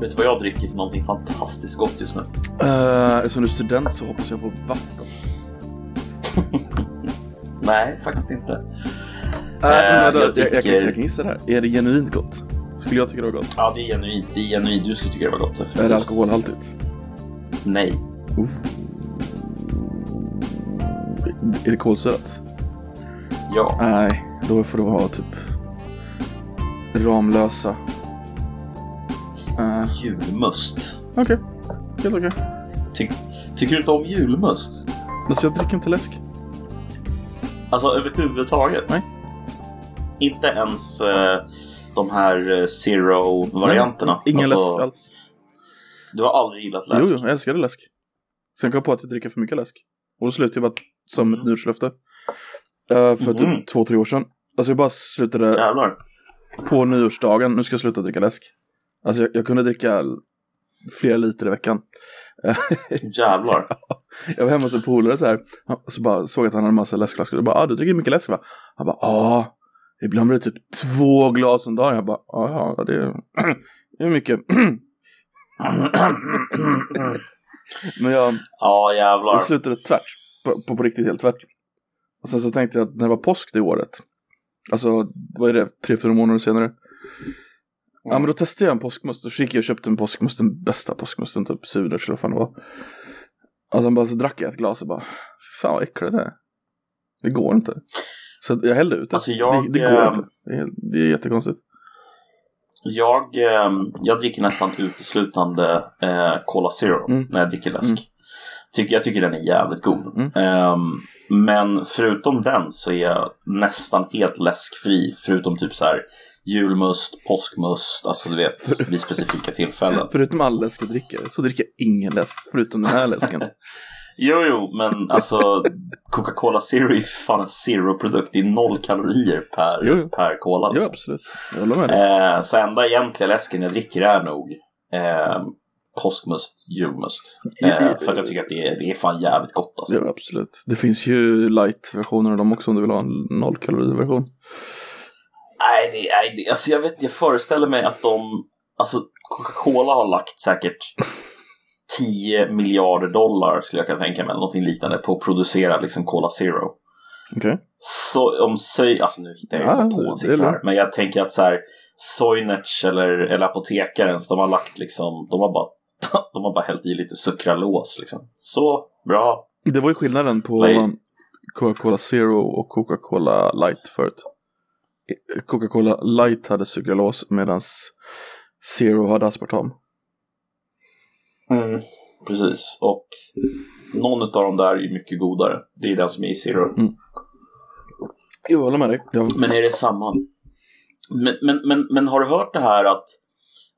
Vet du vad jag dricker för någonting fantastiskt gott just nu? Uh, eftersom du är student så hoppas jag på vatten. Nej, faktiskt inte. Uh, uh, jag, jag, dricker... jag, jag, jag, kan gissa det här. Är det genuint gott? Skulle jag tycka det var gott? Ja, det är genuint. Det är genuint. Du skulle tycka det var gott. Är det alkoholhaltigt? Nej. Uh. Är det kolsyrat? Ja. Nej, då får det vara typ Ramlösa. Uh. Julmust. Okej, okay. helt okej. Okay. Ty tycker du inte om julmust? Alltså jag dricker inte läsk. Alltså överhuvudtaget? Nej. Inte ens uh, de här uh, zero-varianterna? Ingen alltså, läsk alls. Du har aldrig gillat läsk? Jo, jag älskade läsk. Sen kom jag på att jag dricker för mycket läsk. Och då slutade jag bara som mm. ett nyårslöfte. Uh, för mm. typ två, tre år sedan. Alltså jag bara slutade Jävlar. på nyårsdagen, nu ska jag sluta dricka läsk. Alltså jag, jag kunde dricka flera liter i veckan. Jävlar. jag var hemma hos en polare så här. Och så bara såg att han hade en massa läskflaskor. Jag bara, ah, du dricker mycket läsk va? Han bara, ja. Ibland blir det typ två glas om dagen. Jag bara, ja, ja, det är, det är mycket. Men jag, ja, jävlar. jag slutade tvärt. På, på, på riktigt helt tvärt. Och sen så tänkte jag att när det var påsk det året. Alltså, vad är det? Tre, fyra månader senare. Ja men då testade jag en påskmust. Då gick jag och köpte en påskmust. Den bästa påskmusten. Typ Suders eller vad fan det var. Och sen bara så drack jag ett glas och bara. Fan vad äckligt det är. Det går inte. Så jag hällde ut det. Alltså jag, det, det går inte. Det är, det är jättekonstigt. Jag, eh, jag dricker nästan uteslutande eh, Cola Zero Mm. när jag dricker läsk. Mm. Tycker, jag tycker den är jävligt god. Mm. Ehm, men förutom den så är jag nästan helt läskfri. Förutom typ så här julmust, påskmust, alltså du vet vid specifika tillfällen. Förutom all läsk jag dricker så dricker jag ingen läsk förutom den här läsken. Jo, jo, men alltså Coca-Cola Zero är fan en zero-produkt. Det är noll kalorier per, Jo, jo. per cola. Jo Liksom. absolut, jag håller med dig. Eh, så enda egentliga läsken jag dricker är nog eh, påskmust, julmust. Eh, för att jag tycker att det är, det är fan jävligt gott alltså. Jo absolut. Det finns ju light-versioner av dem också om du vill ha en nollkaloriversion. Nej, det, nej det, alltså jag vet jag föreställer mig att de, alltså Coca-Cola har lagt säkert 10 miljarder dollar skulle jag kunna tänka mig, någonting liknande, på att producera liksom Cola Zero. Okej. Så om Söj, alltså nu hittar jag Ja, inte på en siffra här, men jag tänker att så här Soinerts eller, eller apotekaren, de har lagt liksom, de har bara, de har bara hällt i lite sukralos liksom. Så, bra. Det var ju skillnaden på. Coca-Cola Zero och Coca-Cola Light förut. Coca-Cola Light hade sukralos medan Zero hade aspartam. Mm, precis, och någon av dem där är mycket godare. Det är den som är i Zero. Jag håller med dig. Jag, Men är det samma? Men, men, men, men har du hört det här att,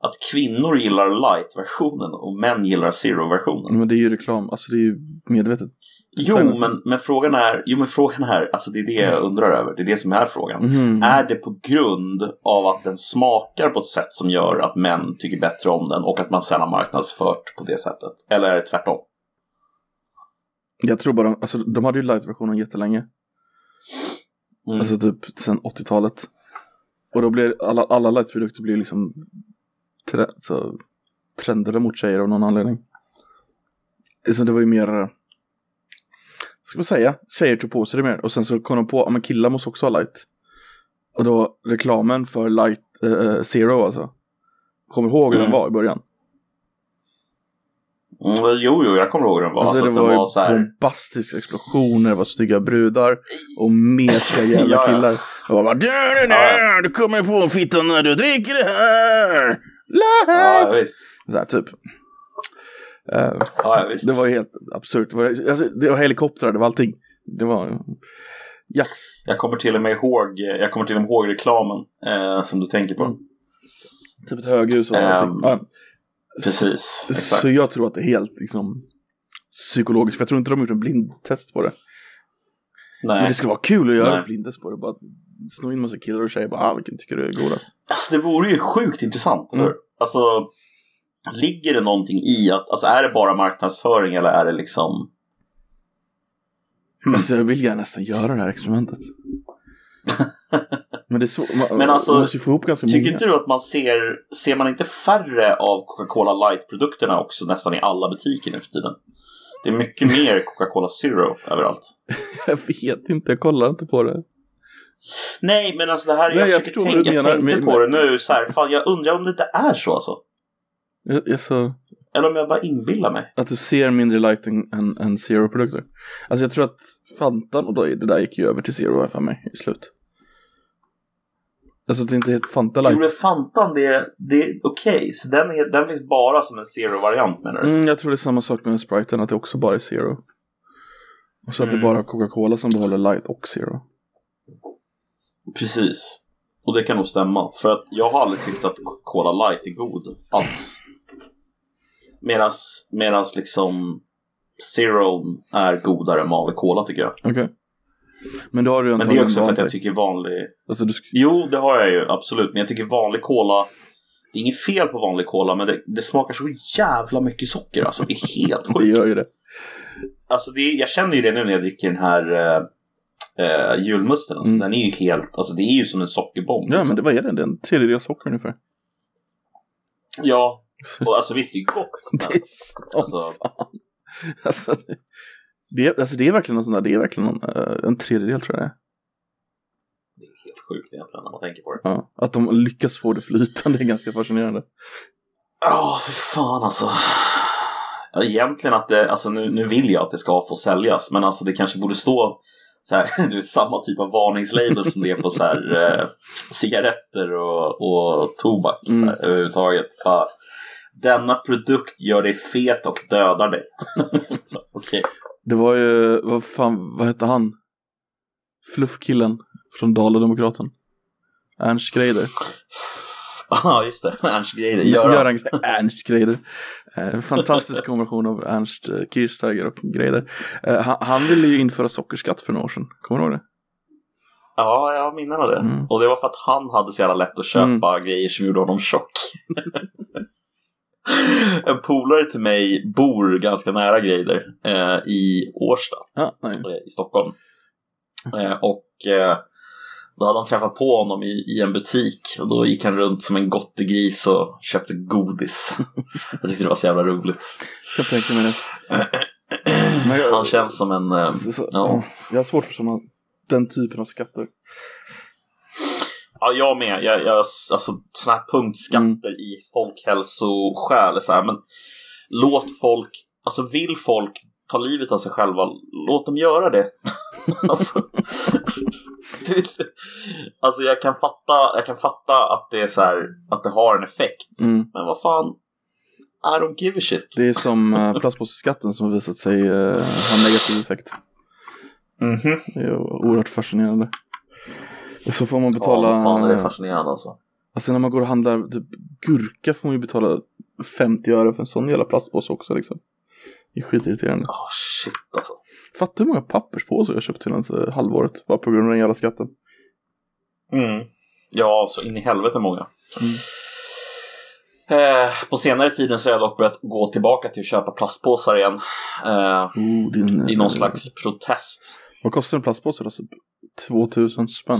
att kvinnor gillar light-versionen och män gillar zero-versionen? men det är ju reklam, alltså det är ju medvetet. Jo, men, men frågan är, jo men frågan är, alltså det är det jag undrar över, det är det som är frågan. Mhm. Är det på grund av att den smakar på ett sätt som gör att män tycker bättre om den och att man sen har marknadsfört på det sättet? Eller är det tvärtom? Jag tror bara, alltså de hade ju light-versionen jättelänge. Mm. Alltså typ sen 80-talet. Och då blev alla, alla light-produkter blev liksom tre, så, trendade mot tjejer av någon anledning. Så det var ju mer, vad ska man säga, tjejer tog på sig det mer. Och sen så kom de på, ja men killar måste också ha light. Och då reklamen för light, eh, zero alltså. Kommer du ihåg hur den Mm. var i början? Mm, jo, jo, jag kommer ihåg hur den var. Alltså, Alltså, det den var ju var så här... bombastiska explosioner, det var snygga brudar och mesiga jävla Ja, ja. killar. Och bara, du, du, Ja, du, du kommer få fittan när du dricker det här! Ja, Light! visst. Så här, typ. Eh, Ja, visst. det var ju helt absurt. Det var, alltså, det var helikoptrar, det var allting. Det var, ja. Jag kommer till och med ihåg, jag kommer till och med ihåg reklamen eh, som du tänker på. Mm. Typ ett höghus och Ehm, allting. Ja. Precis, exakt. Så jag tror att det är helt liksom, psykologiskt, för jag tror inte de har gjort en blindtest på det. Men Nej. det skulle vara kul att göra Nej. blindtest på det. Bara sno in massa killar och tjejer. Bara, ah, vilken tycker du är godast? Alltså det vore ju sjukt intressant, Mm. Alltså, ligger det någonting i att, alltså är det bara marknadsföring eller är det liksom... Mm. Alltså jag vill gärna nästan göra det här experimentet. Men det är svårt. Man, Men alltså, man måste få ihop ganska Tycker många. inte du att man ser, ser man inte färre av Coca-Cola Light-produkterna också nästan i alla butiker nu för tiden? Det är mycket mer Coca-Cola Zero överallt. Jag vet inte, jag kollar inte på det. Nej, men alltså det här, Nej, jag, jag försöker tänka, jag menar, tänkte men- på det nu så här, fan jag undrar om det inte är så alltså. Jag, jag Eller om jag bara inbillar mig. att du ser mindre light än, än, zero-produkter. Alltså jag tror att Fantan och det där gick ju över till zero för mig i slut. Alltså det inte heter Fanta light. Gjorde Fantan det, det är okej, så den, är, den finns bara som en zero-variant menar du? Mm, jag tror det är samma sak med Spriten, att det också bara är zero. Och så att det Mm. bara är Coca-Cola som behåller light och zero. Precis. Och det kan nog stämma. För att jag har aldrig tyckt att Cola Light är god alls. Medans, medans liksom Zero är godare än vanlig Cola tycker jag. Okej. Men då har du Men det är också för att jag tycker vanlig... Alltså du Jo, det har jag ju absolut. Men jag tycker vanlig Cola... Det är inget fel på vanlig Cola, men det, det smakar så jävla mycket socker alltså. Det är helt det sjukt. gör ju det. Alltså det, jag känner ju det nu när jag dricker den här eh, eh, julmusten. Alltså, Mm. Den är ju helt... Alltså det är ju som en sockerbomb. Ja, liksom. men det, vad är är en tredjedel socker ungefär. Ja, och alltså visst det är ju gott. Men, Det är så Alltså- fan. Alltså, det, det, är, alltså det är verkligen en sån där, det är verkligen en, eh, en tredjedel tror jag det är. det är helt sjukt egentligen när man tänker på det. Ja, att de lyckas få det flytande är ganska fascinerande. Ja, för fan alltså. Egentligen att det, alltså nu, nu vill jag att det ska få säljas, men alltså det kanske borde stå så här, du samma typ av varningslabel som det är på så här, eh, cigaretter och, och tobak så här, Mm. överhuvudtaget. Ja, denna produkt gör dig fet och dödar dig. Okej. Det var ju, vad fan, vad hette han? Fluffkillen från Dala-Demokraten. Ernst Greider. Ja, just det. Ernst Greider. Göran. Göran Ernst Greider. Eh, fantastisk kombination av Ernst eh, Kirchsteiger och Greider. Eh, han, han ville ju införa sockerskatt för några år sedan. Kommer du ihåg det? Ja, jag minns det. Mm. Och det var för att han hade så jävla lätt att köpa grejer som gjorde honom tjock. en polare till mig bor ganska nära Greider eh, i Årsta Ja, nej. eh, i Stockholm. Eh, och då hade han träffat på honom i, i en butik och då gick han runt som en gottegris och köpte godis. jag tyckte det var så jävla roligt. Jag tänka mig det. Jag- Han känns som en... Eh, Så, Ja. Jag har svårt för såna, den typen av skatter. Ja, jag med. Jag, jag, alltså, sådana här punktskatter i folkhälsoskäl. Så här, men låt folk, alltså vill folk ta livet av sig själva, låt dem göra det. alltså, alltså jag kan fatta, jag kan fatta att det är så här, att det har en effekt. Mm. Men vad fan, I don't give a shit. Det är som uh, plastpåseskatten som har visat sig uh, ha negativ effekt. Mhm. Det är oerhört fascinerande. Och så får man betala... Ja, fan är det fascinerande alltså. Alltså när man går och handlar typ, gurka får man ju betala 50 öre för en sån jävla plastpåse också liksom. Det är skitirriterande. Oh, shit alltså. Fattar du hur många papperspåsar jag köpt till ett halvåret bara på grund av den jävla skatten? Mm. Ja, så in i helvete många. Mm. Eh, på senare tiden så har jag dock börjat gå tillbaka till att köpa plastpåsar igen. Eh, Oh, din, I någon slags protest. Vad kostar en plastpåse då? Så 2000 spänn?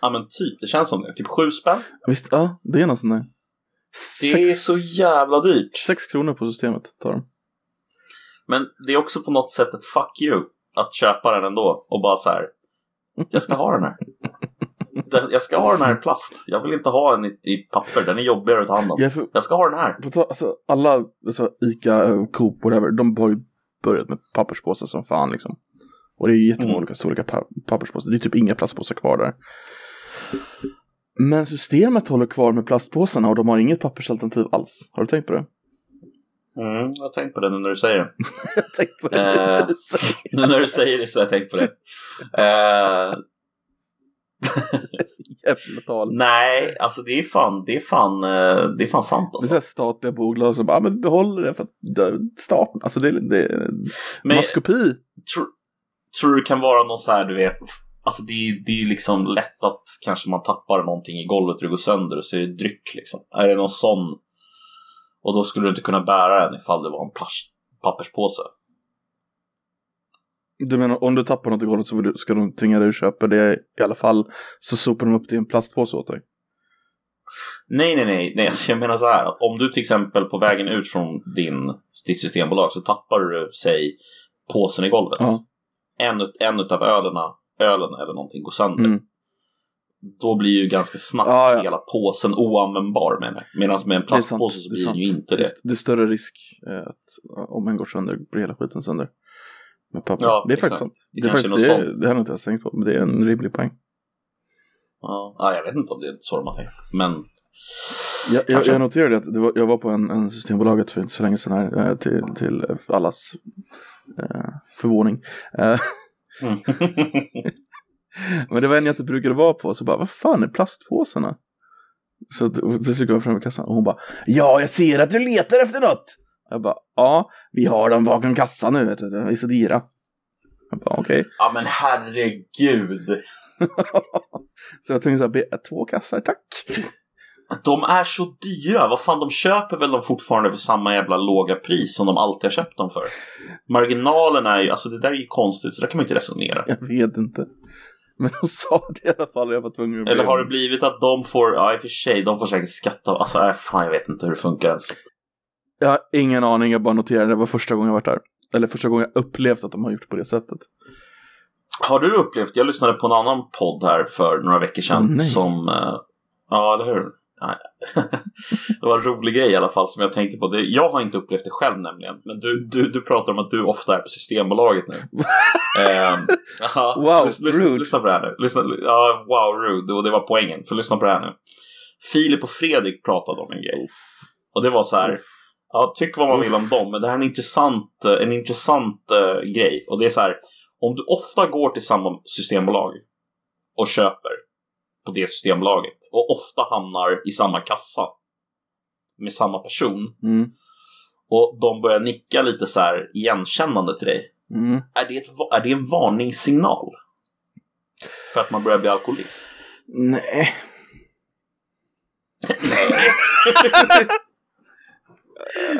Ja men typ, det känns som det. Typ sju spänn. Visst, ja, det är någon sån där. Det är så jävla dyrt. 6 kronor på systemet tar de. Men det är också på något sätt ett fuck you att köpa den ändå och bara så här. Jag ska ha den här. Jag ska ha den här i plast. Jag vill inte ha den i, i papper. Den är jobbigare att ta hand om. Jag för, Jag ska ha den här. ta, alltså, alla, alltså, Ica, eh, Coop, whatever, de har ju börjat med papperspåsar som fan liksom. Och det är ju jättemånga Mm. olika storlekar pa papperspåsar. Det är typ inga plastpåsar kvar där. Men systemet håller kvar med plastpåsarna och de har inget pappersalternativ alls. Har du tänkt på det? Mm, jag har tänkt på det nu när du säger det. Jag har tänkt på det. Eh, du säger. Nu när du säger det så har jag tänkt på det. Eh, Jävla tal. nej, alltså det är fan, det är fan, eh, det är fan sant Det är alltså. statliga bolag som bara, ah, men behåller det för att det- staten, alltså det, det är Men maskopi. tror, tror du det kan vara någon så här, du vet, alltså det är, det är ju liksom lätt att kanske man tappar någonting i golvet och det går sönder och så är det dryck liksom. Är det någon sån? Och då skulle du inte kunna bära den ifall det var en plast, papperspåse. Du menar om du tappar något i golvet så ska de tvinga dig att köpa det i alla fall. Så sopar de upp det i en plastpåse åt dig. Nej, nej, nej. nej alltså jag menar så här. Att om du till exempel på vägen ut från din, ditt systembolag så tappar du, säg, påsen i golvet. Ja. En, en utav ölerna, ölen eller någonting går sönder. Mm. Då blir ju ganska snabbt Ja, ja. hela påsen oanvändbar med mig. Medan med en är sant, plastpåse så blir det ju inte det. Det är större risk eh, att ja, om en går sönder blir hela skiten sönder. Med papper. Ja, det är exakt. faktiskt sant. Det Det, är faktiskt, det, är, det har jag inte ens tänkt på, men det är en rimlig poäng. Ja, ja, jag vet inte om det är så de har tänkt. Men Jag, jag, jag noterade att var, jag var på en, en Systembolaget för inte så länge sedan här, eh, till, till allas eh, förvåning. Eh, Mm. men det var en jag inte brukade vara på, så bara, vad fan är plastpåsarna? Så så gick jag fram i kassan och hon bara, ja jag ser att du letar efter något. Jag bara, ja vi har dem bakom kassan nu, vet du, de är så dyra. Jag bara, okej. ja, men herregud. Så jag tänkte så här, två kassar tack. De är så dyra. Vad fan, de köper väl dem fortfarande för samma jävla låga pris som de alltid har köpt dem för. Marginalen är ju, alltså det där är ju konstigt, så där kan man ju inte resonera. Jag vet inte. Men hon sa det i alla fall och jag var tvungen att Eller har det blivit att de får, ja i och för sig, de får säkert skatta, alltså äh, fan jag vet inte hur det funkar ens. Jag har ingen aning, jag bara noterade det var första gången jag varit där. Eller första gången jag upplevt att de har gjort på det sättet. Har du upplevt, jag lyssnade på en annan podd här för några veckor sedan nej. som, eh, ja eller hur? Det var en rolig grej i alla fall som jag tänkte på. Det, jag har inte upplevt det själv nämligen. Men du, du, du pratar om att du ofta är på Systembolaget nu. Ehm, aha. Wow, Lys- lyssna, rude. lyssna på det här nu. Lyssna, ja, wow, rude. Och det var poängen. För lyssna på det här nu. Filip och Fredrik pratade om en grej. Och det var så här. Ja, tyck vad man vill om dem, men det här är en intressant, eh, en intressant eh, grej. Och det är så här. Om du ofta går till samma systembolag och köper på det systembolaget och ofta hamnar i samma kassa med samma person Mm. och de börjar nicka lite så här igenkännande till dig. Mm. Är det, ett, är det en varningssignal? För att man börjar bli alkoholist? Nej.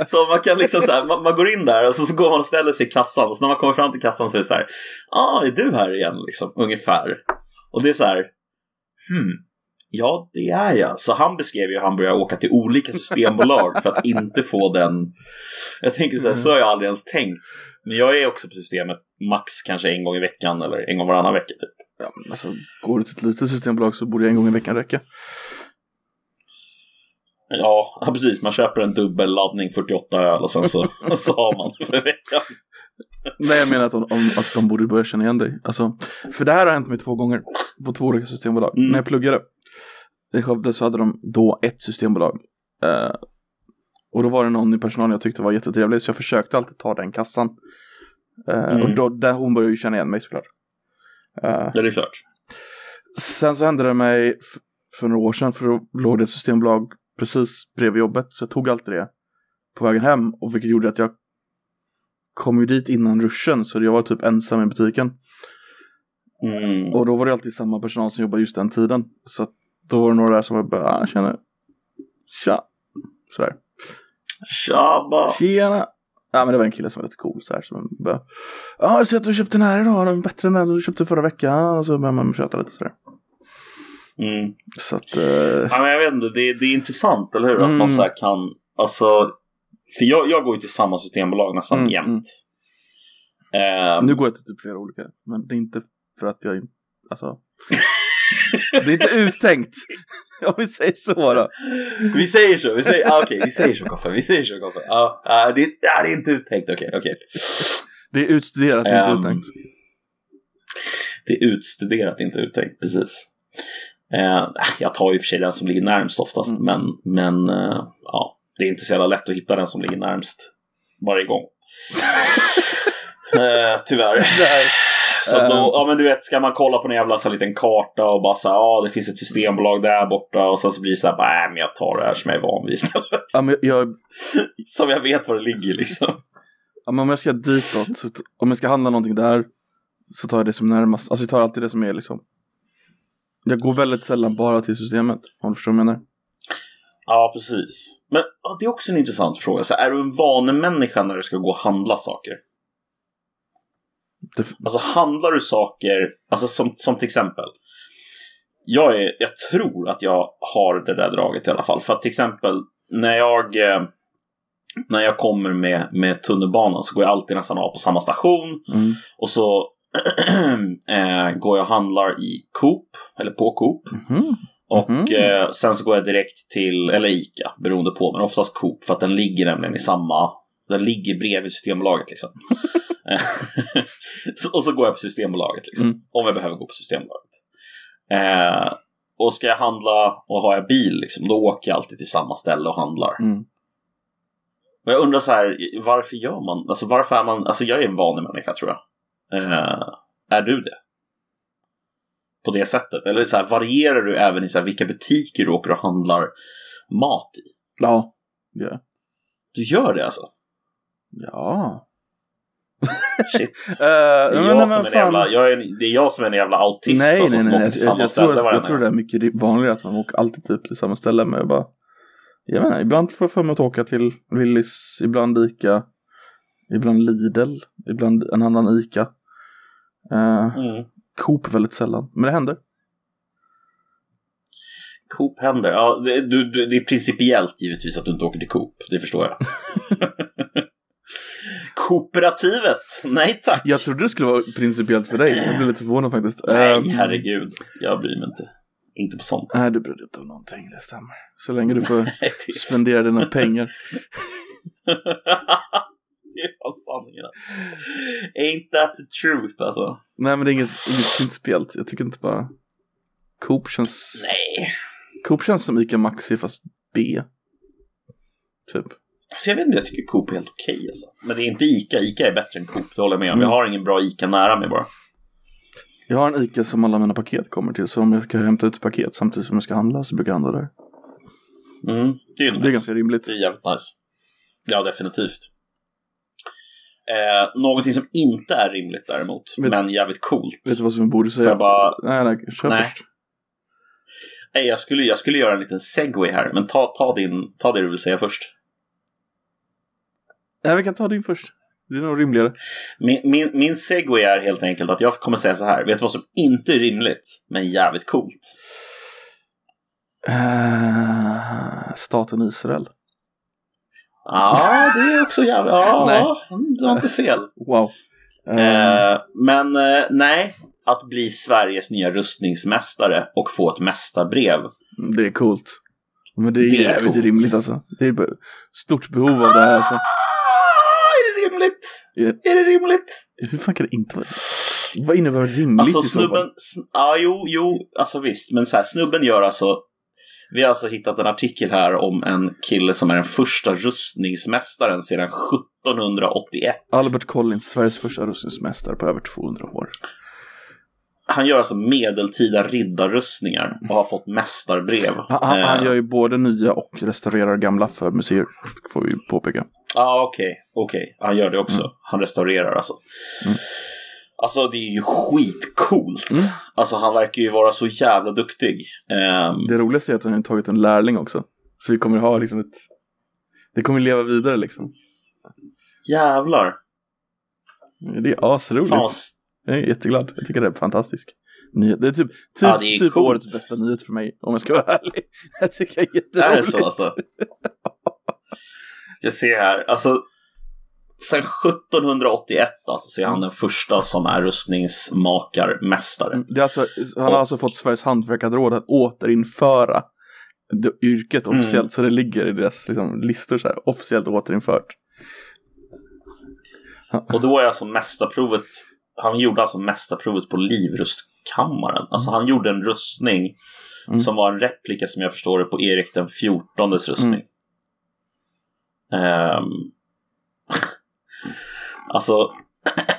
Så man kan liksom så här, man, man går in där och så, så går man och ställer sig i kassan och så när man kommer fram till kassan så är det så här, ah, är du här igen liksom, ungefär. Och det är så här, hmm, ja det är jag. Så han beskrev ju hur han börjar åka till olika systembolag för att inte få den. Jag tänker så här, så har jag aldrig ens tänkt. Men jag är också på systemet max kanske en gång i veckan eller en gång varannan vecka typ. Ja, men alltså, går du till ett litet systembolag så borde en gång i veckan räcka. Ja, precis. Man köper en dubbelladdning 48 öl och sen så, så har man det för veckan. Nej, jag menar att de, om, att de borde börja känna igen dig. Alltså, för det här har hänt mig två gånger på två olika systembolag. Mm. När jag pluggade i Skövde så hade de då ett systembolag. Eh, och då var det någon i personalen jag tyckte var jättetrevlig så jag försökte alltid ta den kassan. Eh, Mm. Och då, där hon började ju känna igen mig såklart. Eh, Ja, det är klart. Sen så hände det mig för några år sedan för då låg det ett systembolag precis bredvid jobbet så jag tog alltid det på vägen hem och vilket gjorde att jag kom ju dit innan ruschen så jag var typ ensam i butiken Mm. och då var det alltid samma personal som jobbade just den tiden så att då var det några där som var bara, ah, tjena, tja, sådär, Tjaba! tjena. Ja men det var en kille som var lite cool så här som bara, ja jag ser att du köpte den här idag, den är bättre än den du köpte förra veckan och så började man köta lite sådär. Mm. Så att, eh, Ja, men jag vet inte, det, det är intressant, eller hur? Att Mm. man så här kan, alltså, för jag, jag går ju till samma systembolag nästan Mm, jämt. Ehm, Nu går jag till typ flera olika, men det är inte för att jag, alltså. det är inte uttänkt. Om vi säger så då. Vi säger så, vi säger, ah, okej, vi säger så Koffe, vi säger så Koffe. Ja, ja, det, ja, det är inte uttänkt, okej, okej. Det är utstuderat, inte Ehm, uttänkt. Det är utstuderat, inte uttänkt, precis. Eh, jag tar ju för sig den som ligger närmst oftast, Mm. men, men eh, ja, det är inte så jävla lätt att hitta den som ligger närmst varje gång. eh, tyvärr. Så då, ja men du vet, ska man kolla på en jävla så här liten karta och bara säga ja det finns ett systembolag där borta och sen så blir det så här, nej men jag tar det här som jag är van vid istället. Ja, men jag, Som jag vet var det ligger liksom. ja, men om jag ska ditåt, så, om jag ska handla någonting där, så tar jag det som närmast. Alltså jag tar alltid det som är liksom. Jag går väldigt sällan bara till systemet, om du förstår vad jag menar. Ja, precis. Men ja, det är också en intressant fråga. Så är du en vanemänniska när du ska gå och handla saker? Det, Alltså handlar du saker, alltså som, som till exempel. Jag, är, jag tror att jag har det där draget i alla fall. För att till exempel när jag, eh, när jag kommer med, med tunnelbanan så går jag alltid nästan av på samma station. mm, Och så eh, går jag och handlar i Coop, eller på Coop. mhm. Och Mhm. eh, sen så går jag direkt till, eller Ica, beroende på, men oftast Coop för att den ligger nämligen i samma, den ligger bredvid Systembolaget liksom. Så, och så går jag på Systembolaget liksom, Mm. om jag behöver gå på Systembolaget. Eh, och ska jag handla och har jag bil liksom, då åker jag alltid till samma ställe och handlar. Mm. Och jag undrar så här, varför gör man, alltså varför är man, alltså jag är en vanlig människa tror jag. Eh, är du det? På det sättet? Eller så här, varierar du även i så här, vilka butiker du åker och handlar mat i? Ja. Ja. Du gör det alltså? Ja. Shit. Eh, Det är, jag, men som en fan- jävla, jag är, det är jag som är en jävla autist Nej, alltså, nej, som nej. åker Jag, till jag, samma jag, ställe tror, jag tror det är mycket vanligare att man åker alltid typ till samma ställe. Men jag bara... Jag menar, ibland får jag för mig att åka till Willys, ibland Ica, ibland Lidl, ibland en annan Ica. Uh, Mm. Coop väldigt sällan, men det händer. Coop händer. Ja, det, du, du, det är principiellt givetvis att du inte åker till Coop. Det förstår jag. Kooperativet? Nej tack. Jag trodde det skulle vara principiellt för dig. Jag blev lite förvånad faktiskt. Nej, Ehm, herregud. Jag bryr mig inte. Inte på sånt. Nej, du bryr dig inte om någonting, det stämmer. Så länge du får spendera dina pengar. det är fan sanningen. Ain't that the truth alltså? Nej, men det är inget, inget principiellt. Jag tycker inte bara... Coop känns... Nej. Coop känns som Ica Maxi fast B. Typ. Alltså jag vet inte, jag tycker Coop är helt okej alltså. Men det är inte Ica. Ica är bättre än Coop, det håller jag med om. Mm. Jag har ingen bra Ica nära mig bara. Jag har en Ica som alla mina paket kommer till. Så om jag ska hämta ut paket samtidigt som jag ska handla så brukar jag handla där. Mm, det är nice. Det är ganska rimligt. Det är jävligt nice. Ja, definitivt. Eh, någonting som inte är rimligt däremot, Vet- men jävligt coolt. Vet du vad som borde säga? Jag bara... Nej, nej, kör Nej. först. Nej, jag skulle, jag skulle göra en liten segway här, men ta, ta, din, ta det du vill säga först. Nej, vi kan ta din först. Det är nog rimligare. Min, min, min segway är helt enkelt att jag kommer säga så här. Vet du vad som inte är rimligt, men jävligt coolt? Uh, staten Israel. Ja, det är också jävligt... Ja, Nej. du har inte fel. Wow. Eh, men eh, nej, att bli Sveriges nya rustningsmästare och få ett mästarbrev. det är coolt. Men det är Det är jävligt coolt. rimligt alltså. Det är stort behov av det här alltså. Ah, är det rimligt? Är det rimligt? Hur fan kan det inte vara Vad innebär rimligt Alltså i så fall? snubben, ja jo, jo, alltså visst, men så här, snubben gör alltså, vi har alltså hittat en artikel här om en kille som är den första rustningsmästaren sedan 1781. Albert Collins, Sveriges första rustningsmästare på över 200 år. Han gör alltså medeltida riddarrustningar och har fått mästarbrev. Han, han, han Eh, gör ju både nya och restaurerar gamla för museer, får vi påpeka. Ja, okej, okej, han gör det också. Han restaurerar alltså. Mm. Alltså det är ju skitcoolt. Mm. Alltså han verkar ju vara så jävla duktig. Ehm, Det roligaste är att han har tagit en lärling också. Så vi kommer ha liksom ett... Det kommer leva vidare liksom. jävlar. Det är asroligt. Fan Jag är jätteglad. Jag tycker det är fantastiskt. Nyhet. Det är typ, typ, Ja, är typ coolt. årets bästa nyhet för mig, om jag ska vara ärlig. Jag tycker det är Är jätteroligt. det så alltså? Ska se här. Alltså, sen 1781 alltså, så är han den första som är rustningsmakarmästare. Mm, Det är alltså, han har alltså fått Sveriges hantverkarråd att återinföra det, yrket Mm. officiellt. Så det ligger i deras liksom, listor så här, officiellt återinfört. Och då är alltså mästarprovet, han gjorde alltså mästarprovet på livrustkammaren. Alltså han gjorde en rustning Mm. som var en replika som jag förstår det på Erik den fjortondes rustning. Ehm, alltså,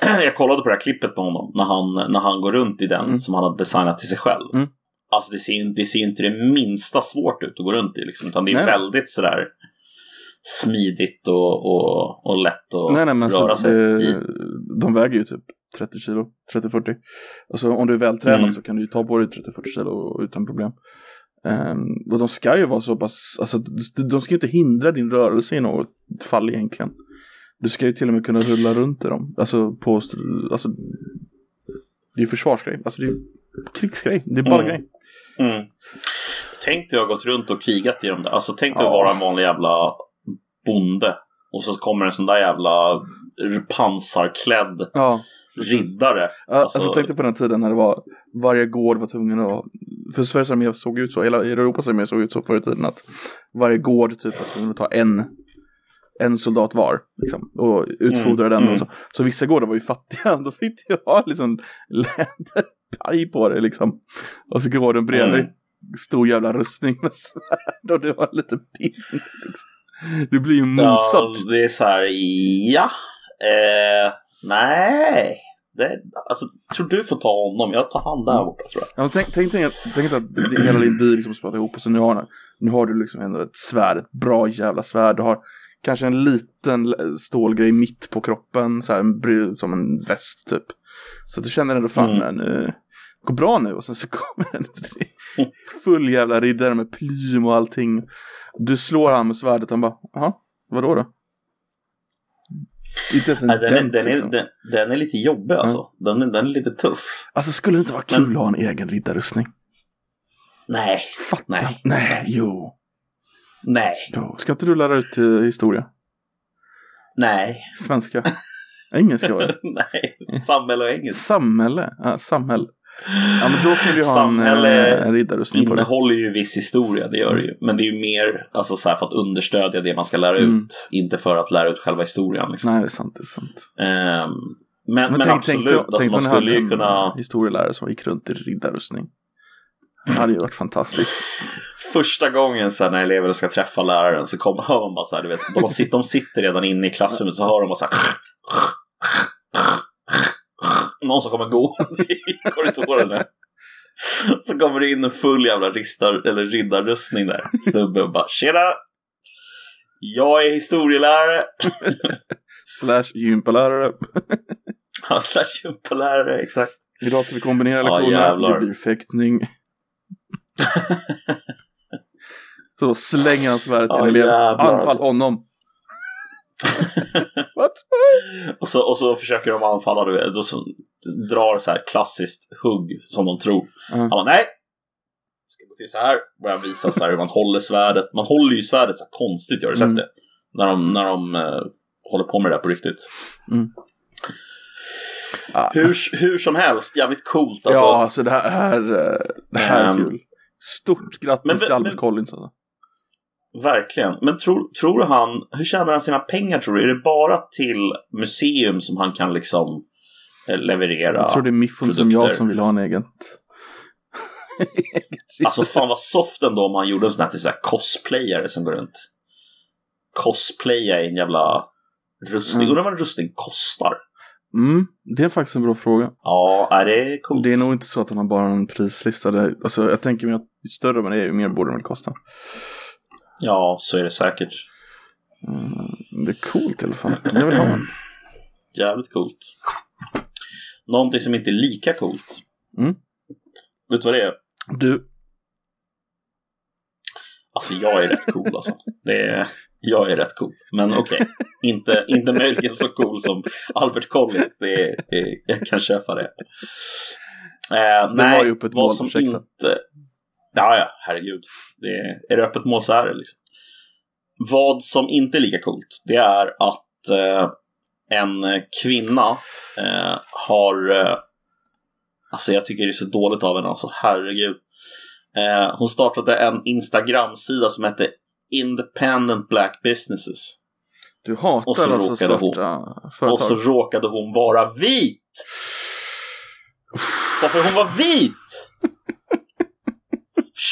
jag kollade på det här klippet på honom när han, när han går runt i den Mm. som han har designat till sig själv. Mm. Alltså det ser, det ser inte det minsta svårt ut att gå runt i liksom, utan det är Nej. väldigt sådär smidigt och, och, och lätt att nej, nej, men röra sig det, i. de väger ju typ 30 kilo, 30-40. Alltså om du är vältränad Mm. så kan du ju ta på dig 30-40 kilo utan problem. Um, och de ska ju vara så pass, alltså de, de ska ju inte hindra din rörelse i något fall egentligen. Du ska ju till och med kunna rulla runt i dem. Alltså på, alltså det är ju försvarsgrej. Alltså det är krigsgrej. Det är bara Mm. grej. Mm. Tänk dig att ha gått runt och krigat i dem där. Alltså tänk dig Ja. att vara en vanlig jävla bonde. Och så kommer en sån där jävla pansarklädd Ja. riddare. Ja, Alltså, jag tänkte på den tiden när det var varje gård var tvungen att för Sveriges armé såg ut så, hela Europas armé såg ut så förr i tiden att varje gård typ var tvungen att ta en en soldat var liksom, och utfodra Mm, den. mm. Och så. så vissa gårdar var ju fattiga, då fick du ha liksom läderpaj på det liksom. Och så gården bredvid Mm. stor jävla rustning med svärd och det var lite pinn. Liksom. Det blir ju mosat. Ja, det är så här, ja. Eh, nej. Det, alltså, tror du får ta honom. Jag tar han där borta tror jag. Ja, tänk, tänk, tänk, tänk att det- hela din by liksom spratt ihop och så nu har, nu har du liksom ändå ett svärd, ett bra jävla svärd. Du har kanske en liten stålgrej mitt på kroppen, så här, en som en väst typ. Så du känner ändå fan, Mm. nu, går bra nu och sen så kommer en full jävla riddare med plym och allting. Du slår han med svärdet och han bara, jaha, vadå då? Inte ens en Nej, den, är, dent, den, är, liksom. den, den är lite jobbig alltså. Den, är- den är lite tuff. Alltså skulle det inte vara kul Men- att ha en egen riddarrustning? Nej, Fatta. Nej. Nej, jo. Nej. Ska inte du lära ut till historia? nej, Svenska? Engelska var det. nej. Samhälle och engelska. Samhälle? Ja, samhälle. Ja, men då kan du ha Samhälle eh, en riddarrustning på det. innehåller ju viss historia, det gör det ju. Men det är ju mer alltså, så här, för att understödja det man ska lära Mm. ut. Inte för att lära ut själva historien. Liksom. Nej, det är sant. Det är sant. Ehm, men, men, tänk- absolut, tänk, alltså, tänk man skulle ju kunna... historielärare som gick runt i riddarrustning. Det hade ju varit fantastiskt. Första gången så här, när elever ska träffa läraren så kommer, hör man bara så här, du vet, de, sitter, de sitter redan inne i klassrummet så hör de bara så här. Någon som kommer gående i korridorerna. Så kommer det in en full jävla ristar, eller riddarrustning där. Snubbe och bara tjena! Jag är historielärare. Slash gympalärare. Ja, slash gympalärare, exakt. Idag ska vi kombinera Ja, lektionerna. jävlar. det blir fäktning. Så då slänger han svärdet till Ja, eleven. Anfall alltså. honom. Och så, och så försöker de anfalla, du vet, och så drar så här klassiskt hugg som de tror. Ja. Han bara, nej! Ska gå till så här, börjar visa så här hur man håller svärdet. Man håller ju svärdet så här konstigt, jag har du sett Mm. det? När de, när de eh, håller på med det där på riktigt. Ah. Hur, hur som helst, jävligt coolt alltså. Ja, alltså det här, här, eh, det här är Ehm, kul. Stort grattis men- till Albert men- Collins alltså. Verkligen. Men tror, tror du han, hur tjänar han sina pengar tror du? Är det bara till museum som han kan liksom eh, leverera? Jag tror det är Miffon som jag som vill ha en egen. Alltså fan vad soft ändå om han gjorde en sån här till så här cosplayare som går runt. Cosplaya i en jävla rustning. Mm. Undrar vad en rustning kostar? Mm, det är faktiskt en bra fråga. Ja, är det coolt. Det är nog inte så att han har bara en prislista. Alltså, jag tänker mig att ju större man är, ju mer borde den väl kosta. Ja, så är det säkert. Mm, det är coolt i alla fall. Jag vill ha en. Jävligt coolt. Någonting som inte är lika coolt. Mm. Vet du vad det är? Du, Alltså jag är rätt cool alltså. Det är, jag är rätt cool. Men okej, inte, inte möjligen så cool som Albert Collins. Det är, det- jag kan köpa det. Eh, nej, var ju öppet vad som målprojekt, va? inte... Ja, ja, herregud. Det är, är det öppet mål så är det liksom. Vad som inte är lika coolt, det är att eh, en kvinna eh, har... Eh, alltså jag tycker det är så dåligt av henne, alltså herregud. Eh, hon startade en Instagram-sida som hette Independent Black Businesses. du hatar Och så alltså råkade hon- svarta Och företag. så råkade hon vara vit! Varför hon var vit!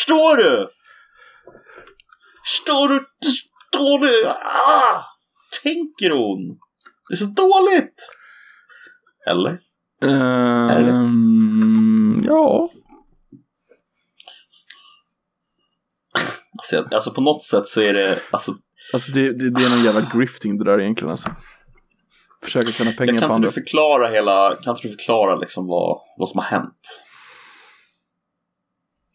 Förstår du? Förstår du? Förstår du? Ah! Tänker hon? Det är så dåligt! Eller? Är det? Ehm, ja. Alltså, jag- alltså på något sätt så är det... Alltså, Alltså det, det, det är någon jävla grifting det där egentligen alltså. Försöka tjäna pengar kan på inte andra. du förklara hela... Kan inte du förklara liksom vad, vad som har hänt?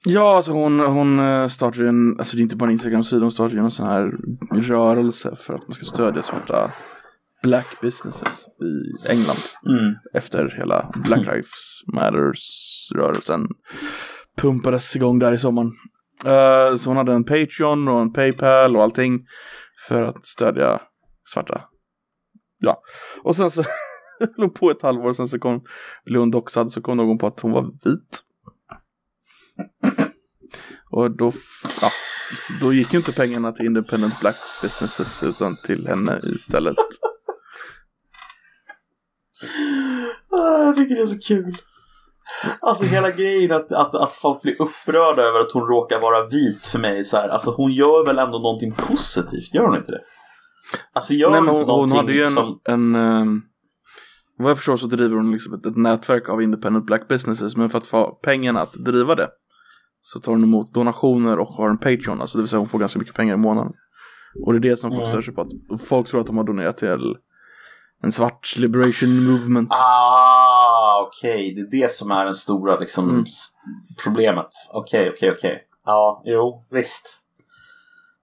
Ja, alltså hon, hon eh, startade ju en, alltså det är inte bara en Instagram-sida, hon startade ju en sån här rörelse för att man ska stödja svarta black businesses i England. Mm. Efter hela Black Lives Matters-rörelsen pumpades igång där i sommaren. Eh, så hon hade en Patreon och en Paypal och allting för att stödja svarta. Ja, och sen så låg på ett halvår, sen så kom, blev hon doxad, så kom någon på att hon var vit. Och då, ja, då gick ju inte pengarna till independent black businesses utan till henne istället. Ah, Jag tycker det är så kul. Alltså hela grejen att, att, att folk blir upprörda över att hon råkar vara vit för mig så här. Alltså hon gör väl ändå någonting positivt, gör hon inte det? Alltså gör Nej, hon men inte hon, hon någonting hade ju en, som... en ehm, vad jag förstår så driver hon liksom ett, ett nätverk av independent black businesses, men för att få pengarna att driva det så tar hon emot donationer och har en Patreon, alltså det vill säga hon får ganska mycket pengar i månaden. Och det är det som folk Mm. stör sig på, att folk tror att de har donerat till en svart liberation movement. Ah, okej. Det är det som är den stora liksom, Mm. problemet. Okej, okej, okej. Ja, jo, visst.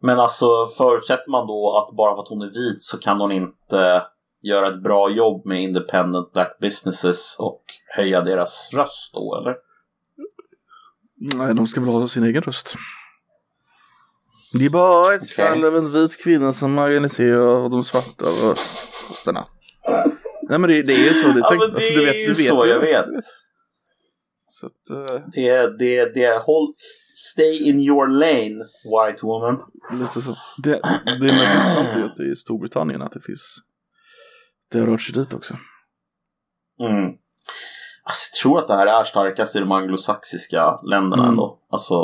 Men alltså förutsätter man då att bara för att hon är vit så kan hon inte göra ett bra jobb med independent black businesses och höja deras röst då, eller? Nej, de ska väl ha sin egen röst. Det är bara ett Okej. fall av en vit kvinna som organiserar de svarta rösterna. Nej men det, det är ju så, det, Ja, tänk, men det alltså, du vet, är ju så, jag vet. Så att, eh, Det är, det är, det är, håll, stay in your lane, white woman. lite så. Det, det är ju att det är i Storbritannien att det finns, det har rört sig dit också. Mm. Alltså, jag tror att det här är starkast i de anglosaxiska länderna Mm. ändå. Alltså,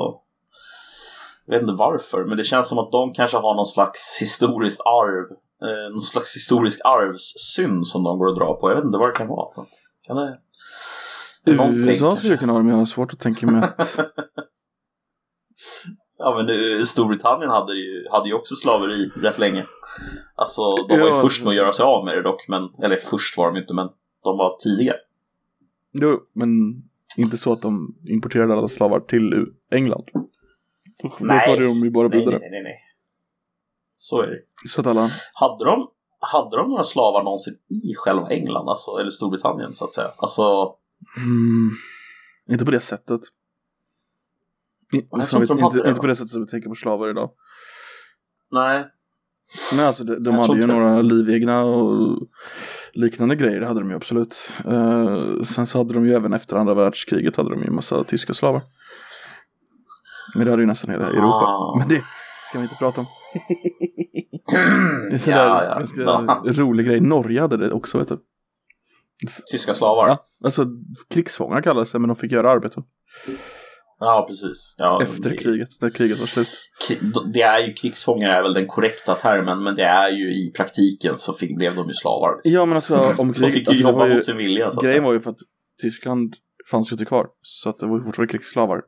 jag vet inte varför, men det känns som att de kanske har någon slags historiskt arv. Eh, någon slags historisk arvssynd som de går och drar på. Jag vet inte vad det kan vara. För kan det... Någonting USA skulle kunna ha det, men jag har svårt att tänka mig att Ja men det, Storbritannien hade ju, hade ju också slaveri rätt länge. Alltså de var ju Ja, först med att göra sig av med det dock, men, eller först var de inte men de var tidiga. Jo, men inte så att de importerade alla slavar till England. Då Nej. förde de ju bara Nej, vidare. nej, nej, nej. Så är det. Så att alla, Hade de, hade de några slavar någonsin i själva England, alltså, eller Storbritannien så att säga? Alltså, mm, inte på det sättet. I, som tror inte det, inte på det sättet som vi tänker på slavar idag. nej. Nej, alltså de, de hade ju det. några livegna och liknande grejer, det hade de ju absolut. Eh, sen så hade de ju även efter andra världskriget hade de ju en massa tyska slavar. Men det hade ju nästan hela Europa. Ah. Men det ska vi inte prata om. Det är en sån Ja, där ganska Ja. rolig grej. Norge hade det också vet du. Tyska slavar? Ja, alltså krigsfångar kallades det men de fick göra arbete. precis. Ja, Efter det, kriget, när kriget var slut. Det är ju krigsfångar är väl den korrekta termen, men det är ju i praktiken så fick, blev de ju slavar. Liksom. Ja men alltså om De kriget, fick ju alltså, jobba ju, mot sin vilja så grejen säga. var ju för att Tyskland fanns ju inte kvar. Så att det var ju fortfarande krigsslavar.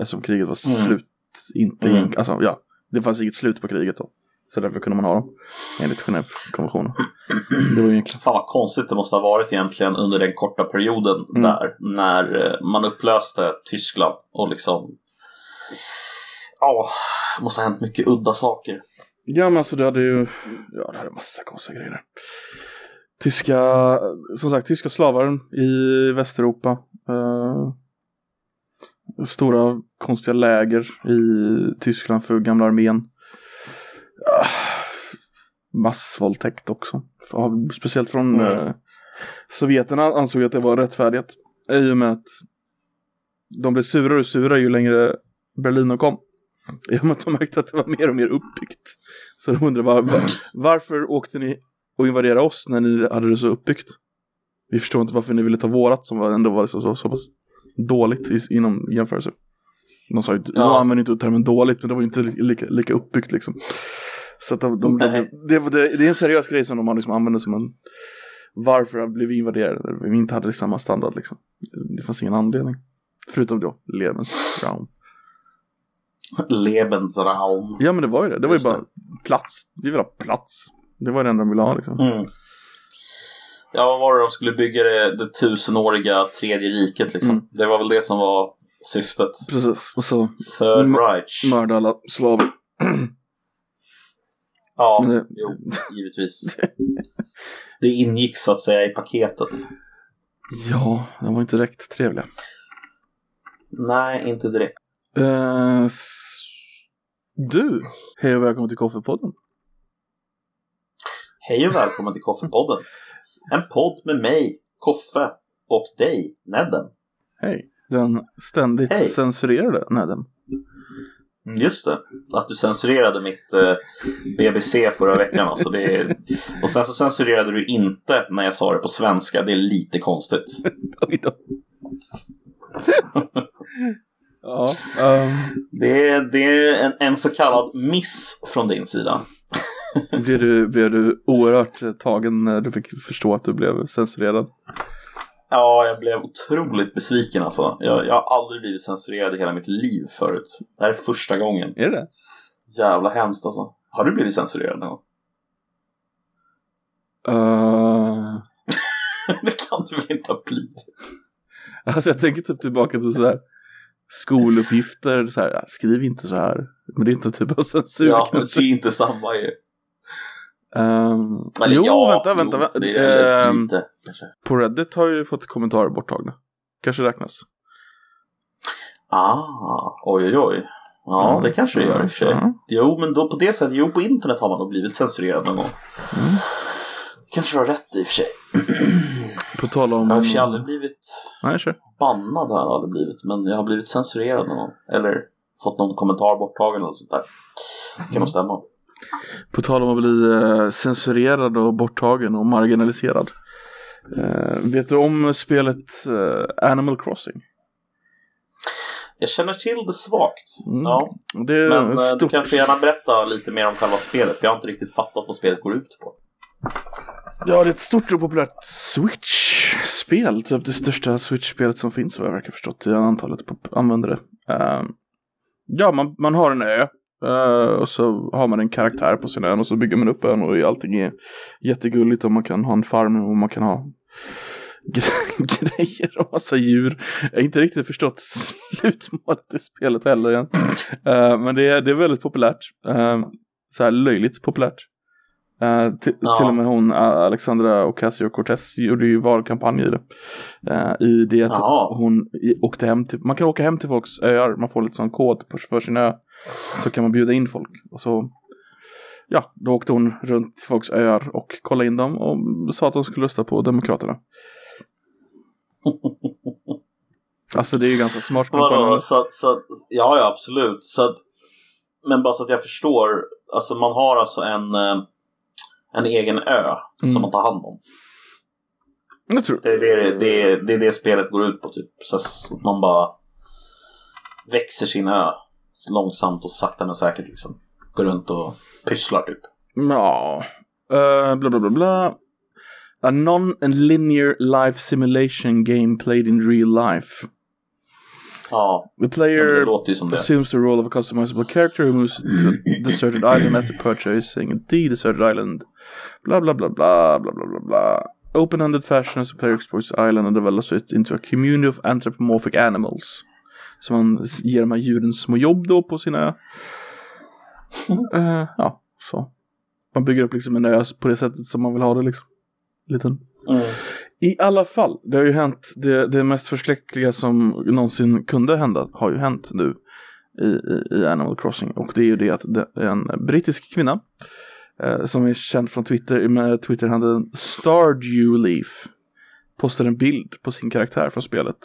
Eftersom kriget var Mm. slut. Inte Mm. alltså ja. Det fanns inget slut på kriget då. Så därför kunde man ha dem. Enligt Genèvekonventionen. Det var ju egentligen. Fan vad konstigt det måste ha varit egentligen under den korta perioden Mm. där när eh, man upplöste Tyskland och liksom Ja, det måste ha hänt mycket udda saker. Ja men alltså det hade ju, ja det hade massa konstiga grejer. Tyska, som sagt tyska slavar i Västeuropa. Eh, stora konstiga läger i Tyskland för gamla armén. Ah, massvåldtäkt också. Speciellt från Mm. eh, Sovjeterna ansåg att det var rättfärdigt. I och med att de blev surare och surare ju längre Berlin kom. I och med att de märkte att det var mer och mer uppbyggt. Så de undrade var, var, varför åkte ni och invaderade oss när ni hade det så uppbyggt? Vi förstår inte varför ni ville ta vårat som var, ändå var så, så, så pass dåligt i, inom jämförelse. De sa ju, de Ja. använde inte termen dåligt men det var ju inte li- lika, lika uppbyggt liksom. Så att de, de, de, det, det, det är en seriös grej som de har liksom använde som en varför blev vi invaderade? Vi inte hade samma standard liksom. Det fanns ingen anledning. Förutom då Lebensraum. Lebensraum. Ja men det var ju det. Det var ju det. bara plats. Vi vill ha plats. Det var det enda de ville ha liksom. Mm. Ja, vad var det de skulle bygga det, det tusenåriga tredje riket liksom? Mm. Det var väl det som var syftet. Precis. Och så Third Mm. Reich. mörda alla slaver. Ja, det- jo, givetvis. det ingick så att säga i paketet. Ja, de var inte direkt trevliga. Nej, inte direkt. Uh, du, hej och välkommen till Koffepodden. Hej och välkommen till Koffepodden. En podd med mig, Koffe, och dig, Nedden. Hej, den ständigt Hej. censurerade Nedden. Mm, just det, att du censurerade mitt eh, BBC förra veckan. Alltså det. Och sen så censurerade du inte när jag sa det på svenska. Det är lite konstigt. ja, um... det, är, det är en, en så kallad miss från din sida. blev, du, blev du oerhört tagen när du fick förstå att du blev censurerad? Ja, jag blev otroligt besviken alltså. Jag, jag har aldrig blivit censurerad i hela mitt liv förut. Det här är första gången. Är det Jävla hemskt alltså. Har du blivit censurerad någon gång? Uh... det kan du väl inte ha blivit? Alltså jag tänker typ tillbaka till så här skoluppgifter, så här, skriv inte så här. Men det är inte typ av censur Ja, men det är inte samma ju. Um, jo, ja, vänta, vänta. Jo, det är um, lite, på Reddit har ju fått kommentarer borttagna. Kanske räknas. Ah, oj oj oj. Ja, mm. det kanske det gör i och för sig. Mm. Jo, men då på det sättet, jo på internet har man nog blivit censurerad någon gång. Mm. Kanske har rätt i och för sig. På tal om... Jag har för sig aldrig blivit Nej, kör. bannad har jag aldrig blivit, men jag har blivit censurerad någon gång. Eller fått någon kommentar borttagen eller sånt där. Det kan nog stämma. På tal om att bli eh, censurerad och borttagen och marginaliserad. Eh, vet du om spelet eh, Animal Crossing? Jag känner till det svagt. Mm. Ja. Det Men stort... du kan gärna berätta lite mer om själva spelet, för jag har inte riktigt fattat vad spelet går ut på. Ja, det är ett stort och populärt Switch-spel. Typ det största Switch-spelet som finns vad jag verkar förstått i antalet användare. Uh, ja, man, man har en ö Uh, och så har man en karaktär på sin ön och så bygger man upp ön och allting är jättegulligt och man kan ha en farm och man kan ha grejer och massa djur. Jag har inte riktigt förstått slutmålet i spelet heller. Uh, men det är, det är väldigt populärt. Uh, så här löjligt populärt. Uh, ja. Till och med hon Alexandra Ocasio-Cortez gjorde ju valkampanj i det. Uh, I det att ja. hon åkte hem till, man kan åka hem till folks öar, man får lite sån kod för sin ö. Så kan man bjuda in folk. Och så, ja, då åkte hon runt till folks öar och kollade in dem och sa att de skulle rösta på Demokraterna. alltså det är ju ganska smart. Vadå, så, så, ja, ja absolut. Så att, men bara så att jag förstår, alltså man har alltså en eh, en egen ö mm. som man tar hand om. Jag tror. Det är det, det, det, är det spelet går ut på typ. Så att man bara växer sin ö långsamt och sakta men säkert liksom. Går runt och pysslar typ. Ja, uh, bla bla bla bla. A non-linear life simulation game played in real life. Ja, the player assumes the role of a customizable character who moves to a deserted island after purchasing the deserted island Bla bla bla bla bla bla bla bla. Open-ended fashion as a player explores the island and develops it into a community of anthropomorphic animals. Så man ger de här djuren små jobb då på sina uh, ja, så. Man bygger upp liksom en ö på det sättet som man vill ha det liksom. Liten. Mm. I alla fall, det har ju hänt, det, det mest förskräckliga som någonsin kunde hända har ju hänt nu i, i, i Animal Crossing. Och det är ju det att det är en brittisk kvinna eh, som är känd från Twitter med Twitterhandeln Stardewleaf postade en bild på sin karaktär från spelet.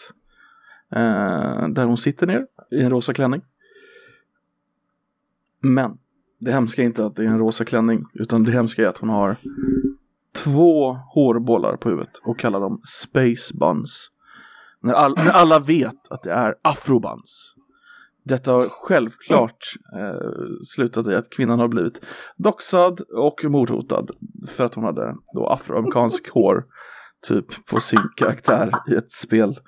Eh, där hon sitter ner i en rosa klänning. Men det hemska är inte att det är en rosa klänning utan det hemska är att hon har två hårbollar på huvudet och kallar dem Space Buns. När, all, när alla vet att det är afrobuns. Detta har självklart eh, slutat i att kvinnan har blivit doxad och mordhotad för att hon hade då afroamerikansk hår typ på sin karaktär i ett spel.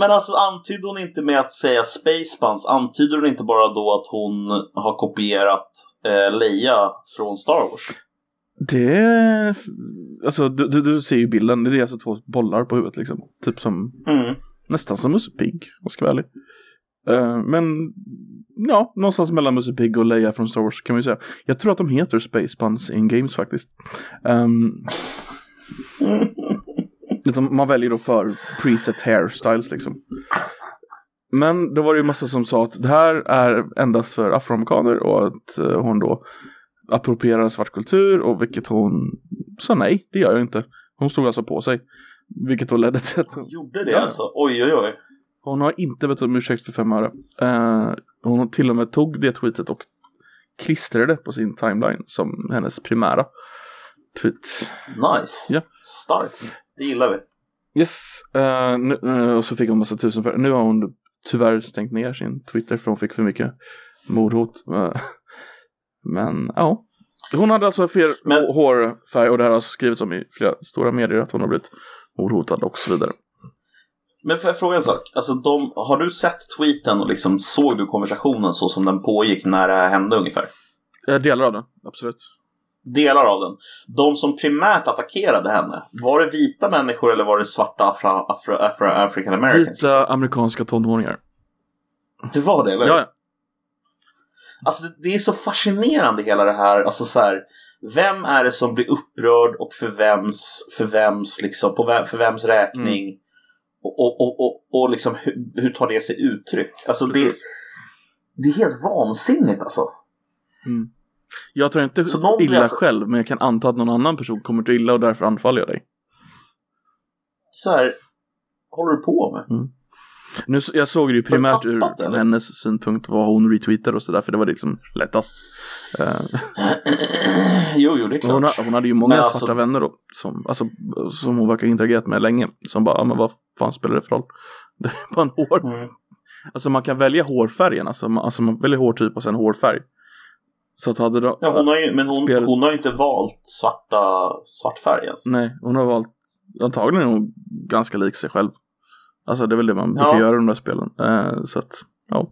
Men alltså antyder hon inte med att säga Spacebuns, antyder hon inte bara då att hon har kopierat Leia från Star Wars? Det, alltså du, du, du ser ju bilden, det är alltså två bollar på huvudet liksom. Typ som mm. Nästan som Musse Pigg, om jag ska vara ärlig. Eh, men ja, någonstans mellan Musse Pigg och Leia från Star Wars kan man ju säga. Jag tror att de heter Space Buns in Games faktiskt. Um, man väljer då för preset hairstyles liksom. Men då var det ju massa som sa att det här är endast för afroamerikaner och att uh, hon då approprierar svart kultur och vilket hon sa nej, det gör jag inte. Hon stod alltså på sig. Vilket då ledde till att hon... Gjorde det ja. alltså? Oj oj oj. Hon har inte bett om ursäkt för fem öre. Uh, hon till och med tog det tweetet och klistrade på sin timeline som hennes primära tweet. Nice. Ja. Starkt. Det gillar vi. Yes. Uh, nu, uh, och så fick hon massa tusen för Nu har hon tyvärr stängt ner sin Twitter för hon fick för mycket mordhot. men ja. Hon hade alltså fel men... hårfärg och det här har skrivits om i flera stora medier att hon har blivit mordhotad och så vidare. Men får jag fråga en sak? Alltså, de, har du sett tweeten och liksom såg du konversationen så som den pågick när det här hände ungefär? Delar av den, absolut. Delar av den. De som primärt attackerade henne, var det vita människor eller var det svarta afro, afro, afro African Americans? Vita amerikanska tonåringar. Det var det, eller? Ja, ja. Alltså det, är så fascinerande hela det här, alltså så här, Vem är det som blir upprörd och för vems, för vems, liksom, på vem, för vems räkning? Mm. Och, och, och, och, och liksom, hur, hur tar det sig uttryck? Alltså det, det är helt vansinnigt alltså. Mm. Jag tror inte illa alltså... själv, men jag kan anta att någon annan person kommer till illa och därför anfaller jag dig. Så här, håller du på med? Mm. Nu, jag såg det ju primärt ur från hennes synpunkt vad hon retweetade och sådär för det var liksom lättast. Uh, jo, jo, det är klart. Hon, hon hade ju många men svarta alltså... vänner då som, alltså, som hon verkar ha interagerat med länge. Som bara, ja men vad fan spelar det för roll? Det är bara en hår. Mm. Alltså man kan välja hårfärgen, alltså man, alltså man väljer hårtyp och sen hårfärg. Så att hade de, ja, hon har ju, men hon, spel... hon har ju inte valt svarta, svart färg ens. Nej, hon har valt, antagligen är hon ganska lik sig själv. Alltså det är väl det man brukar ja. göra i de där spelen. Uh, så att, ja.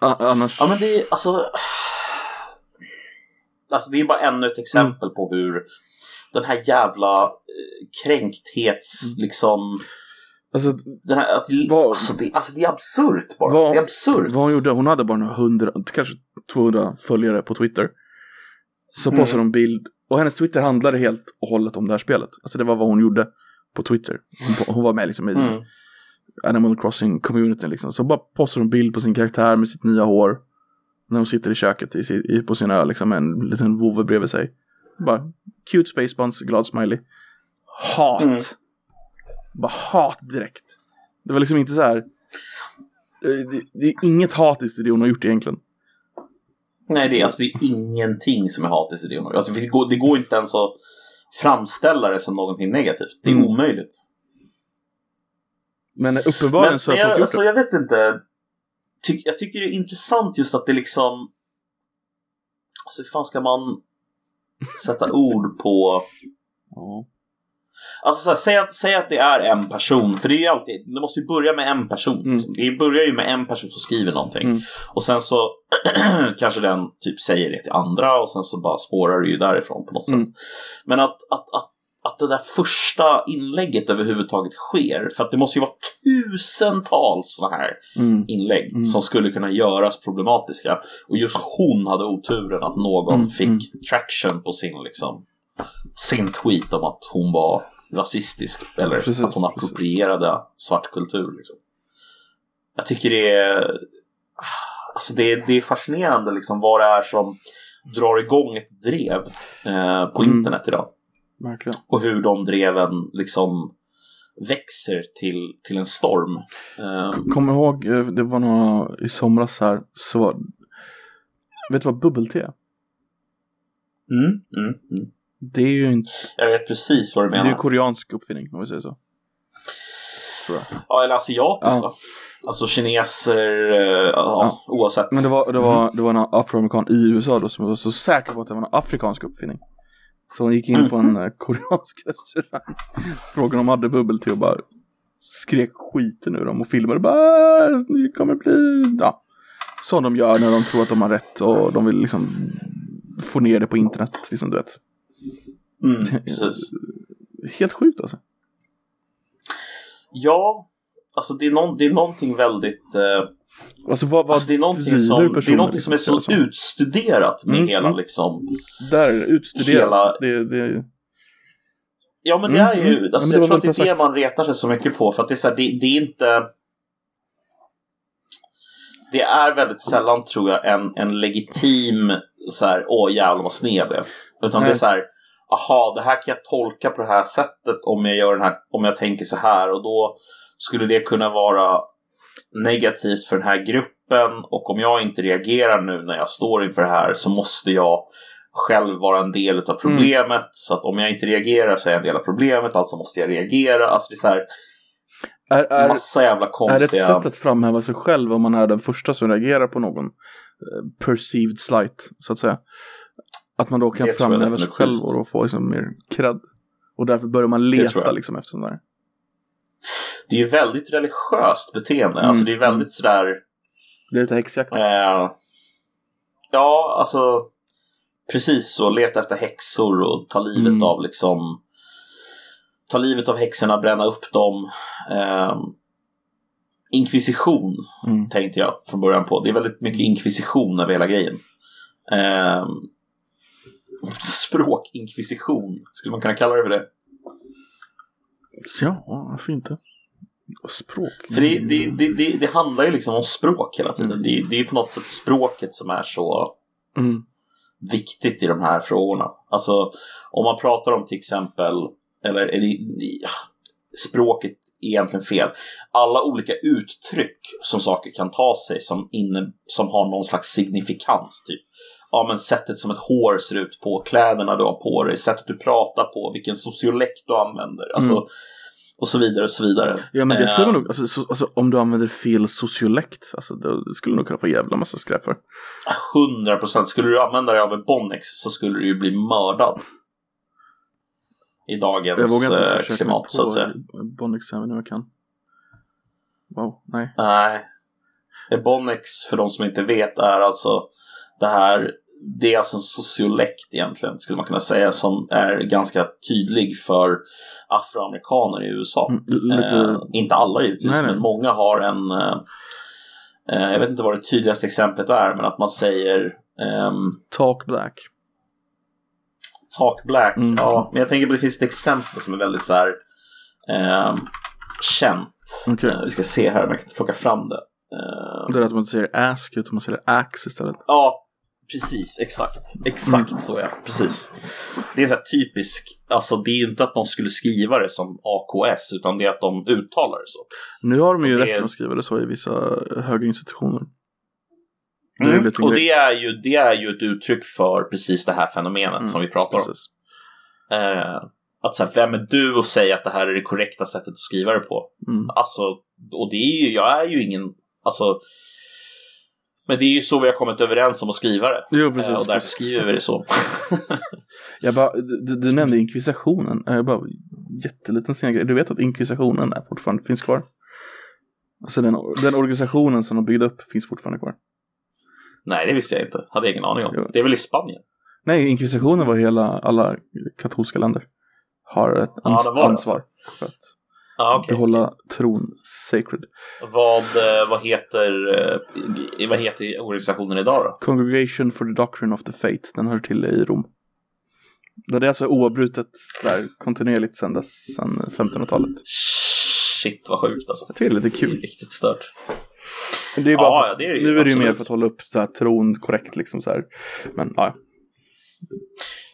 annars. Ja men det är alltså. Alltså det är bara ännu ett exempel mm. på hur den här jävla eh, kränkthets mm. liksom. Alltså, den här, att, vad, alltså, det, alltså det är absurt bara. Vad, det är absurt. Vad hon gjorde, hon hade bara några hundra, kanske 200 följare på Twitter. Så mm. postade hon bild och hennes Twitter handlade helt och hållet om det här spelet. Alltså det var vad hon gjorde på Twitter. Hon, hon var med liksom i mm. Animal Crossing-communityn liksom. Så bara postar hon bild på sin karaktär med sitt nya hår. När hon sitter i köket i, i, på sin ö liksom med en liten vovve bredvid sig. Bara cute space buns, glad smiley. Hat. Mm. Bara hat direkt. Det var liksom inte så här. Eh, det, det är inget hatiskt i det hon har gjort egentligen. Nej, det är, alltså, det är ingenting som är hatiskt i det hon har gjort. Alltså, det, går, det går inte ens att framställa det som någonting negativt. Det är mm. omöjligt. Men uppenbarligen så har jag, folk alltså, jag vet inte. Ty jag tycker det är intressant just att det liksom... Alltså hur fan ska man sätta ord på... Alltså så här, säg, att, säg att det är en person, för det är ju alltid, det måste ju börja med en person. Mm. Liksom. Det börjar ju med en person som skriver någonting. Mm. Och sen så kanske den typ säger det till andra och sen så bara spårar det ju därifrån på något mm. sätt. Men att, att, att, att det där första inlägget överhuvudtaget sker, för att det måste ju vara tusentals sådana här mm. inlägg mm. som skulle kunna göras problematiska. Och just hon hade oturen att någon mm. fick traction på sin liksom sin tweet om att hon var rasistisk. Eller precis, att hon approprierade precis. svart kultur. Liksom. Jag tycker det är, alltså det, är, det är fascinerande liksom vad det är som drar igång ett drev eh, på mm. internet idag. Verkligen. Och hur de dreven liksom växer till, till en storm. Eh, Kommer ihåg, eh, det var några i somras här, så Vet du vad bubbel-te? Mm, mm, mm. Det är ju inte... Jag vet precis vad du menar. Det är ju koreansk uppfinning om vi säger så. Ja, eller asiatisk ja. Alltså kineser, ja, ja, oavsett. Men det var, det var, det var en afroamerikan i USA då som var så säker på att det var en afrikansk uppfinning. Så hon gick in mm. på en mm. koreansk restaurang. Frågade om de hade bubbel-te och bara skrek skiten ur dem och filmade bara äh, det kommer bli, ja. Som de gör när de tror att de har rätt och de vill liksom få ner det på internet, liksom du vet. Mm, precis. Helt sjukt alltså. Ja, alltså det är, någon, det är någonting väldigt... Eh, Alltså vad, vad Alltså, det är någonting som, det är någonting som är så liksom? utstuderat med Mm, hela mm. liksom. Där, utstuderat. hela- Det, det, Ja men det Mm, är ju, mm. alltså, det jag tror att det är det man retar sig så mycket på för att det är så här, det, det är inte det är väldigt sällan tror jag en, en legitim så här, åh jävlar vad sned blev. Utan det är Nej. så här, aha det här kan jag tolka på det här sättet om jag gör den här, om jag tänker så här och då skulle det kunna vara negativt för den här gruppen och om jag inte reagerar nu när jag står inför det här så måste jag själv vara en del av problemet. Så att om jag inte reagerar så är jag en del av problemet, alltså måste jag reagera. Alltså det är så här är, är, massa jävla är det ett konstiga... sätt att framhäva sig själv om man är den första som reagerar på någon eh, perceived slight, så att säga? Att man då kan framhäva sig själv och då få liksom mer cred. Och därför börjar man leta liksom efter sånt där. Det är ju väldigt religiöst beteende. Mm. Alltså det är väldigt sådär... Det är lite häxjakt. Eh, ja, alltså precis så. Leta efter häxor och ta livet Mm. av liksom ta livet av häxorna, bränna upp dem. Eh, inkvisition Mm. tänkte jag från början på. Det är väldigt mycket inkvisition över hela grejen. Eh, språkinkvisition, skulle man kunna kalla det för det? Ja, varför inte? Språk. För det, det, det, det, handlar ju liksom om språk hela tiden. Mm. Det, det är ju på något sätt språket som är så Mm. viktigt i de här frågorna. Alltså om man pratar om till exempel, eller är det, språket är egentligen fel. Alla olika uttryck som saker kan ta sig som, inne, som har någon slags signifikans. Typ. Ja men sättet som ett hår ser ut på, kläderna du har på dig, sättet du pratar på, vilken sociolekt du använder. Alltså, Mm. Och så vidare och så vidare. Ja men det skulle Eh, nog, alltså, så, alltså om du använder fel sociolekt, alltså det, skulle du nog kunna få jävla massa skräp för. 100 procent. Skulle du använda dig av en Bonnex så skulle du ju bli mördad. I Jag dagens vågar inte eh, försöka klimat mig så att på säga. Bonnex även om jag kan. Wow, nej. Nej. Bonnex, för de som inte vet, är alltså det här det är alltså en sociolekt egentligen, skulle man kunna säga, som är ganska tydlig för afroamerikaner i USA. Mm, Lite, Eh, inte alla givetvis, Nej, nej. men många har en... Eh, eh, jag vet inte vad det tydligaste exemplet är, men att man säger ehm, talk black. Talk Black, Mm. ja. Men jag tänker på det finns ett exempel som är väldigt så här ehm, känt. Okej. Eh, vi ska se här om jag kan plocka fram det. Eh, Det är att man inte säger ask utan man säger ax istället. ja, precis, exakt. Exakt Mm. så ja, precis. Det är så här typisk, alltså det är inte att de skulle skriva det som AKS utan det är att de uttalar det så. Nu har de ju Och det är- rätten att skriva det så i vissa högre institutioner. Det Mm. Och grej. det är, ju, det är ju ett uttryck för precis det här fenomenet Mm, som vi pratar om. Precis. Eh, att så här, vem är du att säga att det här är det korrekta sättet att skriva det på? Mm. Alltså, och det är ju, jag är ju ingen, alltså men det är ju så vi har kommit överens om att skriva det. Jo, precis. Eh, och därför skriver vi det så. Jag bara, du, du nämnde inkvisitionen. Jag bara, jätteliten sen grej. Du vet att inkvisitionen är fortfarande finns kvar? Alltså den, den organisationen som de byggde upp finns fortfarande kvar. Nej, det visste jag inte. Hade jag ingen aning om. Jo. Det är väl i Spanien? Nej, inkvisitionen var hela, alla katolska länder har ett Ja, ans- var det ansvar för att Ja, okej. behålla tron sacred. Vad, eh, vad, heter, eh, vad heter organisationen idag då? Congregation for the Doctrine of the Faith, den hör till i Rom. Det är alltså oavbrutet så här, kontinuerligt sedan dess, sedan 1500-talet. Shit vad sjukt alltså. Jag tycker det är lite Det är kul. riktigt stört. Men Det är bara Ja, för, ja, det är det nu är det ju mer för att hålla upp så här, tron korrekt liksom så här. Men ja,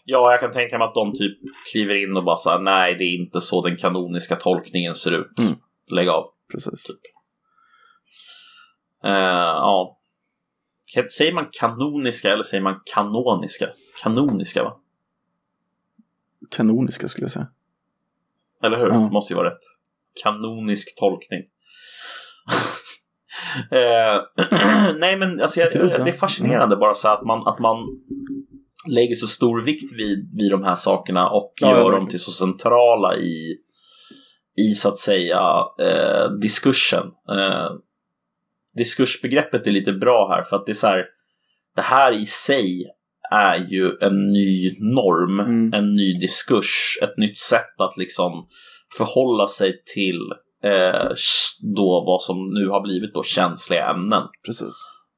Ja, jag kan tänka mig att de typ kliver in och bara säger nej, det är inte så den kanoniska tolkningen ser ut. Mm. Lägg av. precis. Eh, ja. Kan- Säger man kanoniska eller säger man kanoniska? Kanoniska va? Kanoniska skulle jag säga. Eller hur? Ja. Måste ju vara rätt. Kanonisk tolkning. Eh, nej men alltså jag, ja. det är fascinerande bara så att man, att man lägger så stor vikt vid, vid de här sakerna och Ja, gör dem till så centrala i, i så att säga eh, diskursen. Eh, diskursbegreppet är lite bra här för att det är så här det här i sig är ju en ny norm, Mm. en ny diskurs, ett nytt sätt att liksom förhålla sig till eh, då vad som nu har blivit då känsliga ämnen. Precis.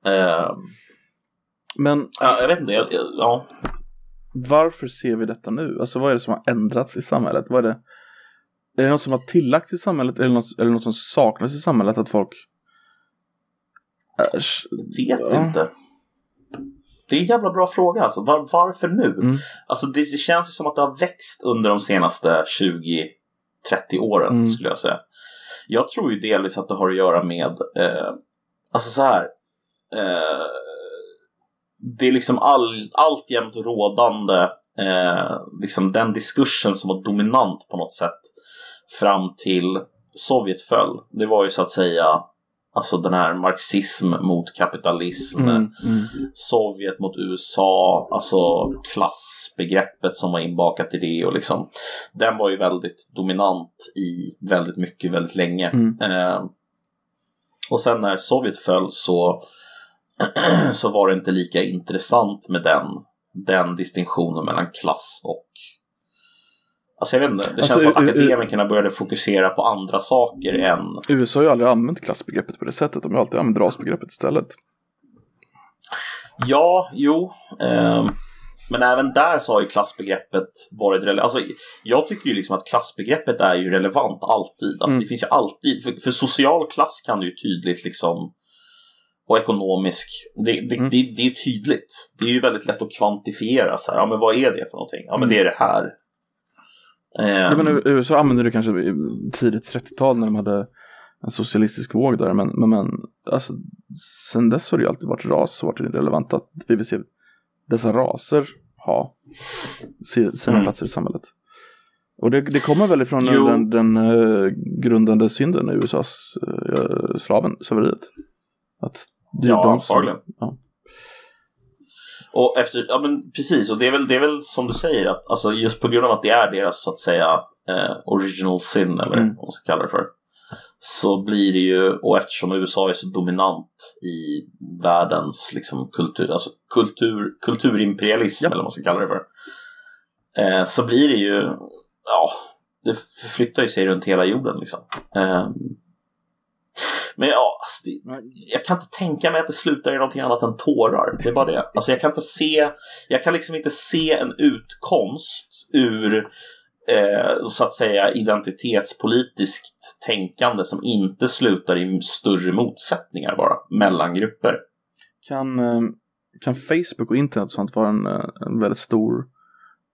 Eh, Men ja, jag vet inte, jag, jag, ja. varför ser vi detta nu? Alltså vad är det som har ändrats i samhället? Vad är det? Är det något som har tillagts i samhället? Eller något, eller något som saknas i samhället? Att folk... Äsch, vet Ja. inte. Det är en jävla bra fråga alltså. Var, varför nu? Mm. Alltså det, det känns ju som att det har växt under de senaste 20-30 åren Mm. skulle jag säga. Jag tror ju delvis att det har att göra med, eh, alltså så här. Eh, det är liksom all, alltjämt rådande, eh, liksom den diskursen som var dominant på något sätt fram till Sovjet föll. Det var ju så att säga Alltså den här marxism mot kapitalism, Mm, mm. Sovjet mot USA, alltså klassbegreppet som var inbakat i det och liksom den var ju väldigt dominant i väldigt mycket, väldigt länge. Mm. Eh, och sen när Sovjet föll så, så var det inte lika intressant med den, den distinktionen mellan klass och Alltså jag vet inte, det Alltså, känns som att akademikerna började fokusera på andra saker än USA har ju aldrig använt klassbegreppet på det sättet. De har alltid använt rasbegreppet istället. Ja, jo. ehm, men även där så har ju klassbegreppet varit relevant. Alltså, jag tycker ju liksom att klassbegreppet är ju relevant alltid. Alltså, Mm. Det finns ju alltid, för, för social klass kan du ju tydligt liksom och ekonomisk, det, det, Mm. det, det är tydligt. Det är ju väldigt lätt att kvantifiera så här. Ja, men vad är det för någonting? Ja, men Mm. det är det här. Ehm, Jag menar, USA använde det kanske tidigt 30-tal när de hade en socialistisk våg där. Men, men, men alltså, sen dess har det ju alltid varit ras och varit relevant att vi vill se dessa raser ha si- sina Mm. platser i samhället. Och det, det kommer väl ifrån Jo. den, den, uh, grundande synden i USAs uh, slaven, slaveriet. Att Ja, antagligen. ja. Och efter, ja men precis, och det är väl, det är väl som du säger att alltså just på grund av att det är deras så att säga eh, original sin eller Mm. vad man ska kalla det för. Så blir det ju, och eftersom USA är så dominant i världens liksom kultur, alltså kultur, kulturimperialism Ja. eller vad man ska kalla det för. Eh, så blir det ju, ja, det förflyttar ju sig runt hela jorden liksom. Eh, men ja, alltså det, jag kan inte tänka mig att det slutar i någonting annat än tårar. Det är bara det. Alltså jag kan inte se, jag kan liksom inte se en utkomst ur eh, så att säga identitetspolitiskt tänkande som inte slutar i större motsättningar bara mellan grupper. Kan, eh, kan Facebook och internet och sånt vara en, eh, en väldigt stor,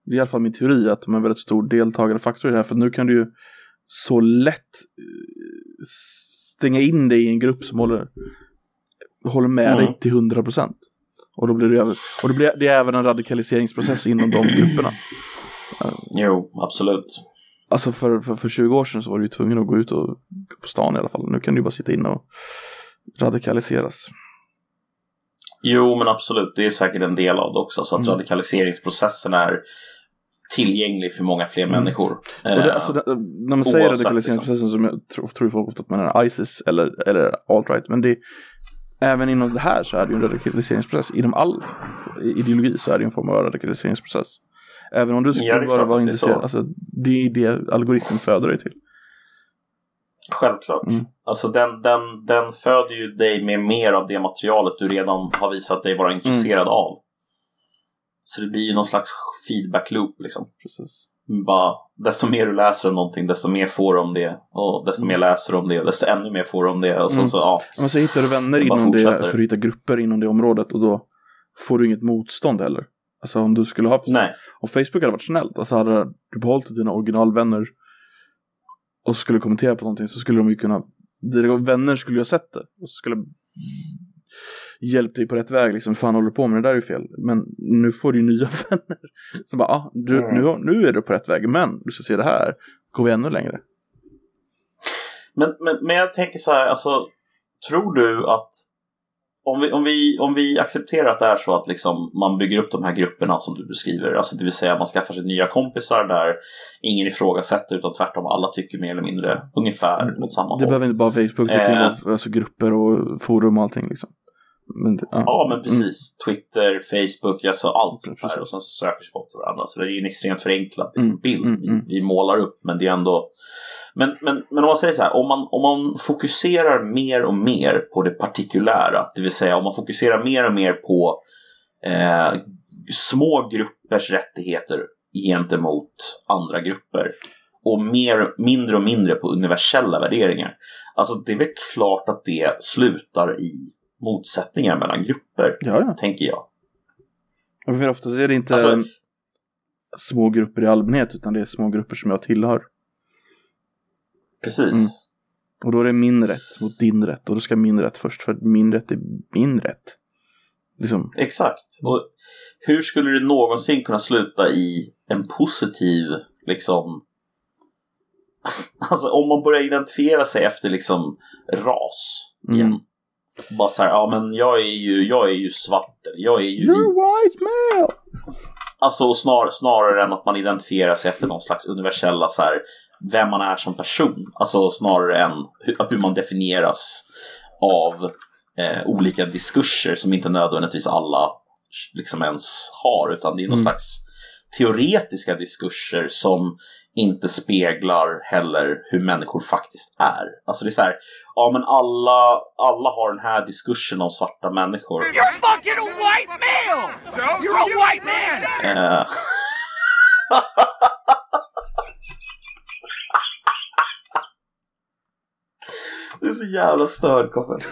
det är i alla fall min teori, att de är en väldigt stor deltagande faktor i det här. För nu kan du ju så lätt eh, stänga in dig i en grupp som håller, håller med Mm. dig till 100 procent. Och då blir det, och det blir det är även en radikaliseringsprocess inom de grupperna. Jo, absolut. Alltså för, för, för 20 år sedan så var du ju tvungen att gå ut och gå på stan i alla fall. Nu kan du ju bara sitta inne och radikaliseras. Jo, men absolut. Det är säkert en del av det också. Så att Mm. radikaliseringsprocessen är tillgänglig för många fler Mm. människor. Och det, Eh, alltså, det, när man säger radikaliseringsprocessen som jag tror, tror folk ofta att man är ISIS eller, eller alt-right. Men det, även inom det här så är det ju en radikaliseringsprocess. Inom all ideologi så är det ju en form av radikaliseringsprocess. Även om du skulle Ja, bara vara intresserad. så. Alltså, det är det algoritmen föder dig till. Självklart. Mm. Alltså den, den, den föder ju dig med mer av det materialet du redan har visat dig vara intresserad Mm. av. Så det blir ju någon slags feedback loop liksom. Precis. Bara, desto mer du läser om någonting, desto mer får du om det. Och desto mer läser du om det, desto ännu mer får du om det. Och så, Mm. så, ja. Men så hittar du vänner inom det, för att hitta grupper inom det området och då får du inget motstånd heller. Alltså om du skulle ha, Nej. om Facebook hade varit snällt, alltså hade du behållit dina originalvänner och skulle kommentera på någonting så skulle de ju kunna, dina vänner skulle ju ha sett det och så skulle hjälpt dig på rätt väg liksom, fan håller du på med det där är ju fel. Men nu får du ju nya vänner. Som bara, ah, du, Mm. nu, nu är du på rätt väg, men du ska se det här, går vi ännu längre. Men, men, men jag tänker så här, alltså, tror du att om vi, om, vi, om vi accepterar att det är så att liksom man bygger upp de här grupperna som du beskriver, alltså det vill säga man skaffar sig nya kompisar där ingen ifrågasätter utan tvärtom alla tycker mer eller mindre ungefär åt samma Det håll. behöver inte bara Facebook, det kan Eh. vara alltså, grupper och forum och allting liksom. Men, ja. Ja, men precis. Twitter, Facebook, alltså allt Mm, sånt där. Och sen så söker sig folk till varandra. Så det är ju en extremt förenklad liksom, Mm, bild mm, vi, mm. vi målar upp. Men det är ändå... Men, men, men om man säger så här, om man, om man fokuserar mer och mer på det partikulära, det vill säga om man fokuserar mer och mer på eh, små gruppers rättigheter gentemot andra grupper och mer, mindre och mindre på universella värderingar. Alltså det är väl klart att det slutar i motsättningar mellan grupper, ja, ja. tänker jag. Och för ofta är det inte Alltså- små grupper i allmänhet, utan det är små grupper som jag tillhör. Precis. Mm. Och då är det min rätt mot din rätt. Och då ska min rätt först, för min rätt är min rätt. Liksom, Exakt. Och hur skulle det någonsin kunna sluta i en positiv, liksom... Alltså om man börjar identifiera sig efter liksom ras igen. Mm. Bara så här, ja men jag är ju, jag är ju svart, jag är ju You're vit. white male! Alltså snar, snarare än att man identifierar sig efter någon slags universella så här, vem man är som person. Alltså snarare än hur, hur man definieras av eh, olika diskurser som inte nödvändigtvis alla liksom ens har. Utan det är någon Mm. slags teoretiska diskurser som inte speglar heller hur människor faktiskt är. Alltså det är så här, ja men alla, alla har den här diskursen om svarta människor. You're fucking a white male! You're a white man! Eh, Det är så jävla störd Koffe.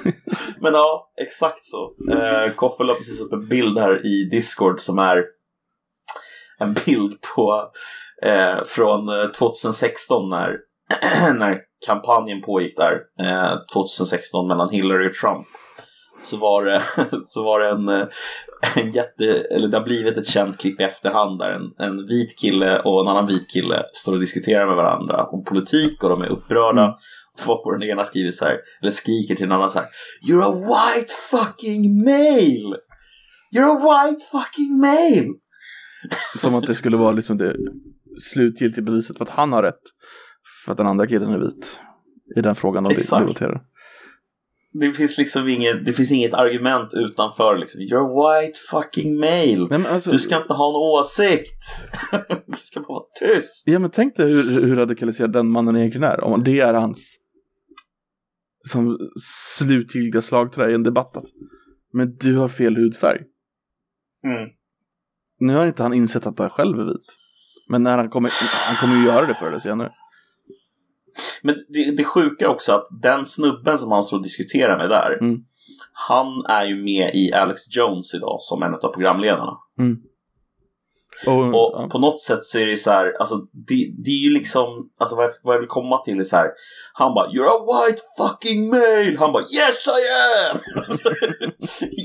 Men ja, exakt så. Eh, Koffe la precis upp en bild här i Discord som är en bild på eh, från eh, 2016 när, när kampanjen pågick där. Eh, 2016 mellan Hillary och Trump. Så var det, så var det en, eh, en jätte, eller det har blivit ett känt klipp i efterhand där en, en vit kille och en annan vit kille står och diskuterar med varandra om politik och de är upprörda. Mm. Folk på den ena skriver så här, eller skriker till den andra så här You're a white fucking male! You're a white fucking male! Som att det skulle vara liksom det slutgiltiga beviset på att han har rätt. För att den andra killen är vit. I den frågan de debatterar. Det finns liksom inget, det finns inget argument utanför liksom You're white fucking male! Nej, alltså, Du ska inte ha en åsikt! du ska bara vara tyst! Ja men tänk dig hur, hur radikaliserad den mannen egentligen är. Om det är hans som slutgiltiga slagträ i en debatt. Att, men du har fel hudfärg. Mm. Nu har inte han insett att han själv är vit. Men när han kommer, han kommer ju göra det förr eller senare. Men det, det sjuka också att den snubben som han står och diskuterar med där Mm. Han är ju med i Alex Jones idag som en av programledarna. Och, Och ja. på något sätt så är det så här, alltså det, det är ju liksom, alltså vad jag, vad jag vill komma till är så här. Han bara “You're a white fucking male!” Han bara “Yes I am!”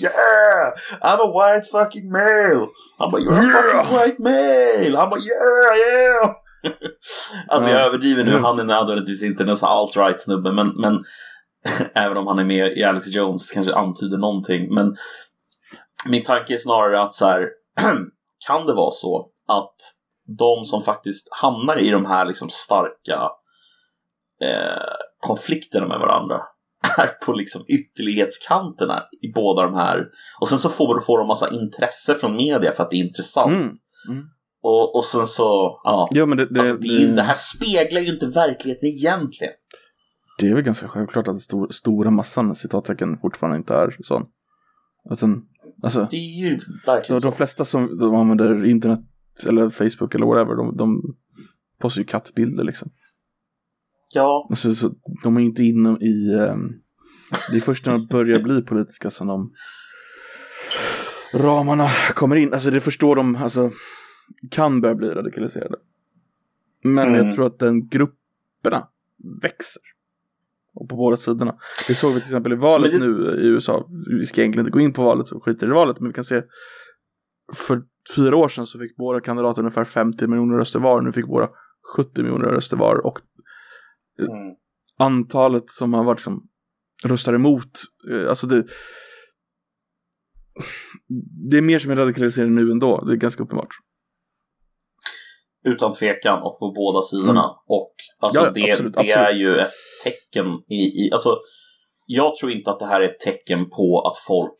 “Yeah! I'm a white fucking male!” Han bara “You're a fucking white male!” Han bara “Yeah, yeah!” Alltså jag Ja. överdriver nu, han är nödvändigtvis inte någon sån alt-right snubbe men, men även om han är med i Alex Jones kanske antyder någonting. Men min tanke är snarare att så här, kan det vara så att de som faktiskt hamnar i de här liksom starka eh, konflikterna med varandra är på liksom ytterlighetskanterna i båda de här. Och sen så får, får de massa intresse från media för att det är intressant. Mm. Mm. Och, och sen så, ja. Jo, men det, det, alltså, det, ju, det, här speglar ju inte verkligen egentligen. det är väl ganska självklart att den stor, stora massan citattecken fortfarande inte är sån. Utan, alltså, Det är ju de, verkligen de så. flesta som de använder internet eller Facebook eller whatever, de, de postar ju kattbilder liksom. Ja, Alltså, så, de är inte inne i... ehm, det är först när de börjar bli politiska som de ramarna kommer in. Alltså det förstår de, alltså kan börja bli radikaliserade. Men Mm. jag tror att den grupperna växer. Och på båda sidorna. Det såg vi till exempel i valet det- nu i USA. Vi ska egentligen inte gå in på valet och skita i valet. Men vi kan se. För fyra år sedan så fick båda kandidater ungefär 50 miljoner röster var. Nu fick båda 70 miljoner röster var. Och mm. antalet som har varit som röstar emot. eh, Alltså det. Det är mer som är radikaliserade nu ändå. Det är ganska uppenbart. Utan tvekan och på båda sidorna. Och alltså Mm. Ja, det, absolut, det absolut. är ju ett tecken i, i, alltså jag tror inte att det här är ett tecken på att folk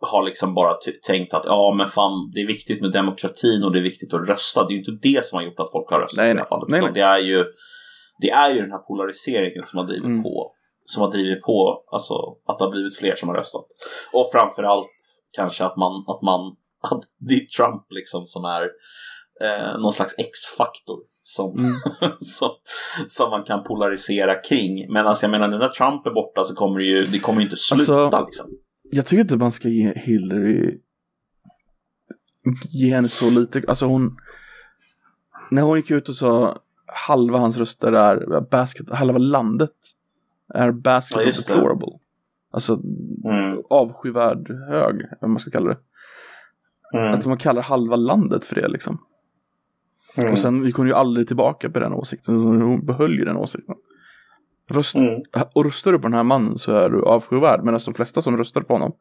har liksom bara tänkt att ja men fan det är viktigt med demokratin och det är viktigt att rösta. Det är ju inte det som har gjort att folk har röstat Nej, i det här fallet. Nej, nej. Det, är ju, det är ju den här polariseringen som har drivit Mm. på som har drivit på alltså, att det har blivit fler som har röstat. Och framförallt kanske att man, att man att det är Trump liksom som är eh, någon slags X-faktor som, Mm. som, som man kan polarisera kring. Men alltså jag menar, när Trump är borta så kommer det ju, det kommer ju inte sluta Alltså- liksom. Jag tycker inte man ska ge Hillary ge henne så lite, alltså hon när hon gick ut och sa halva hans röster är basket, halva landet är basket Ja, det. deplorable. Alltså Mm, avskyvärd hög, vad man ska kalla det. mm, Att man kallar halva landet för det liksom. Mm, Och sen gick hon ju aldrig tillbaka på den åsikten, så hon behöll ju den åsikten. Röst, mm. och röstar du på den här mannen så är du avskyvärd. Medan de flesta som röstade på honom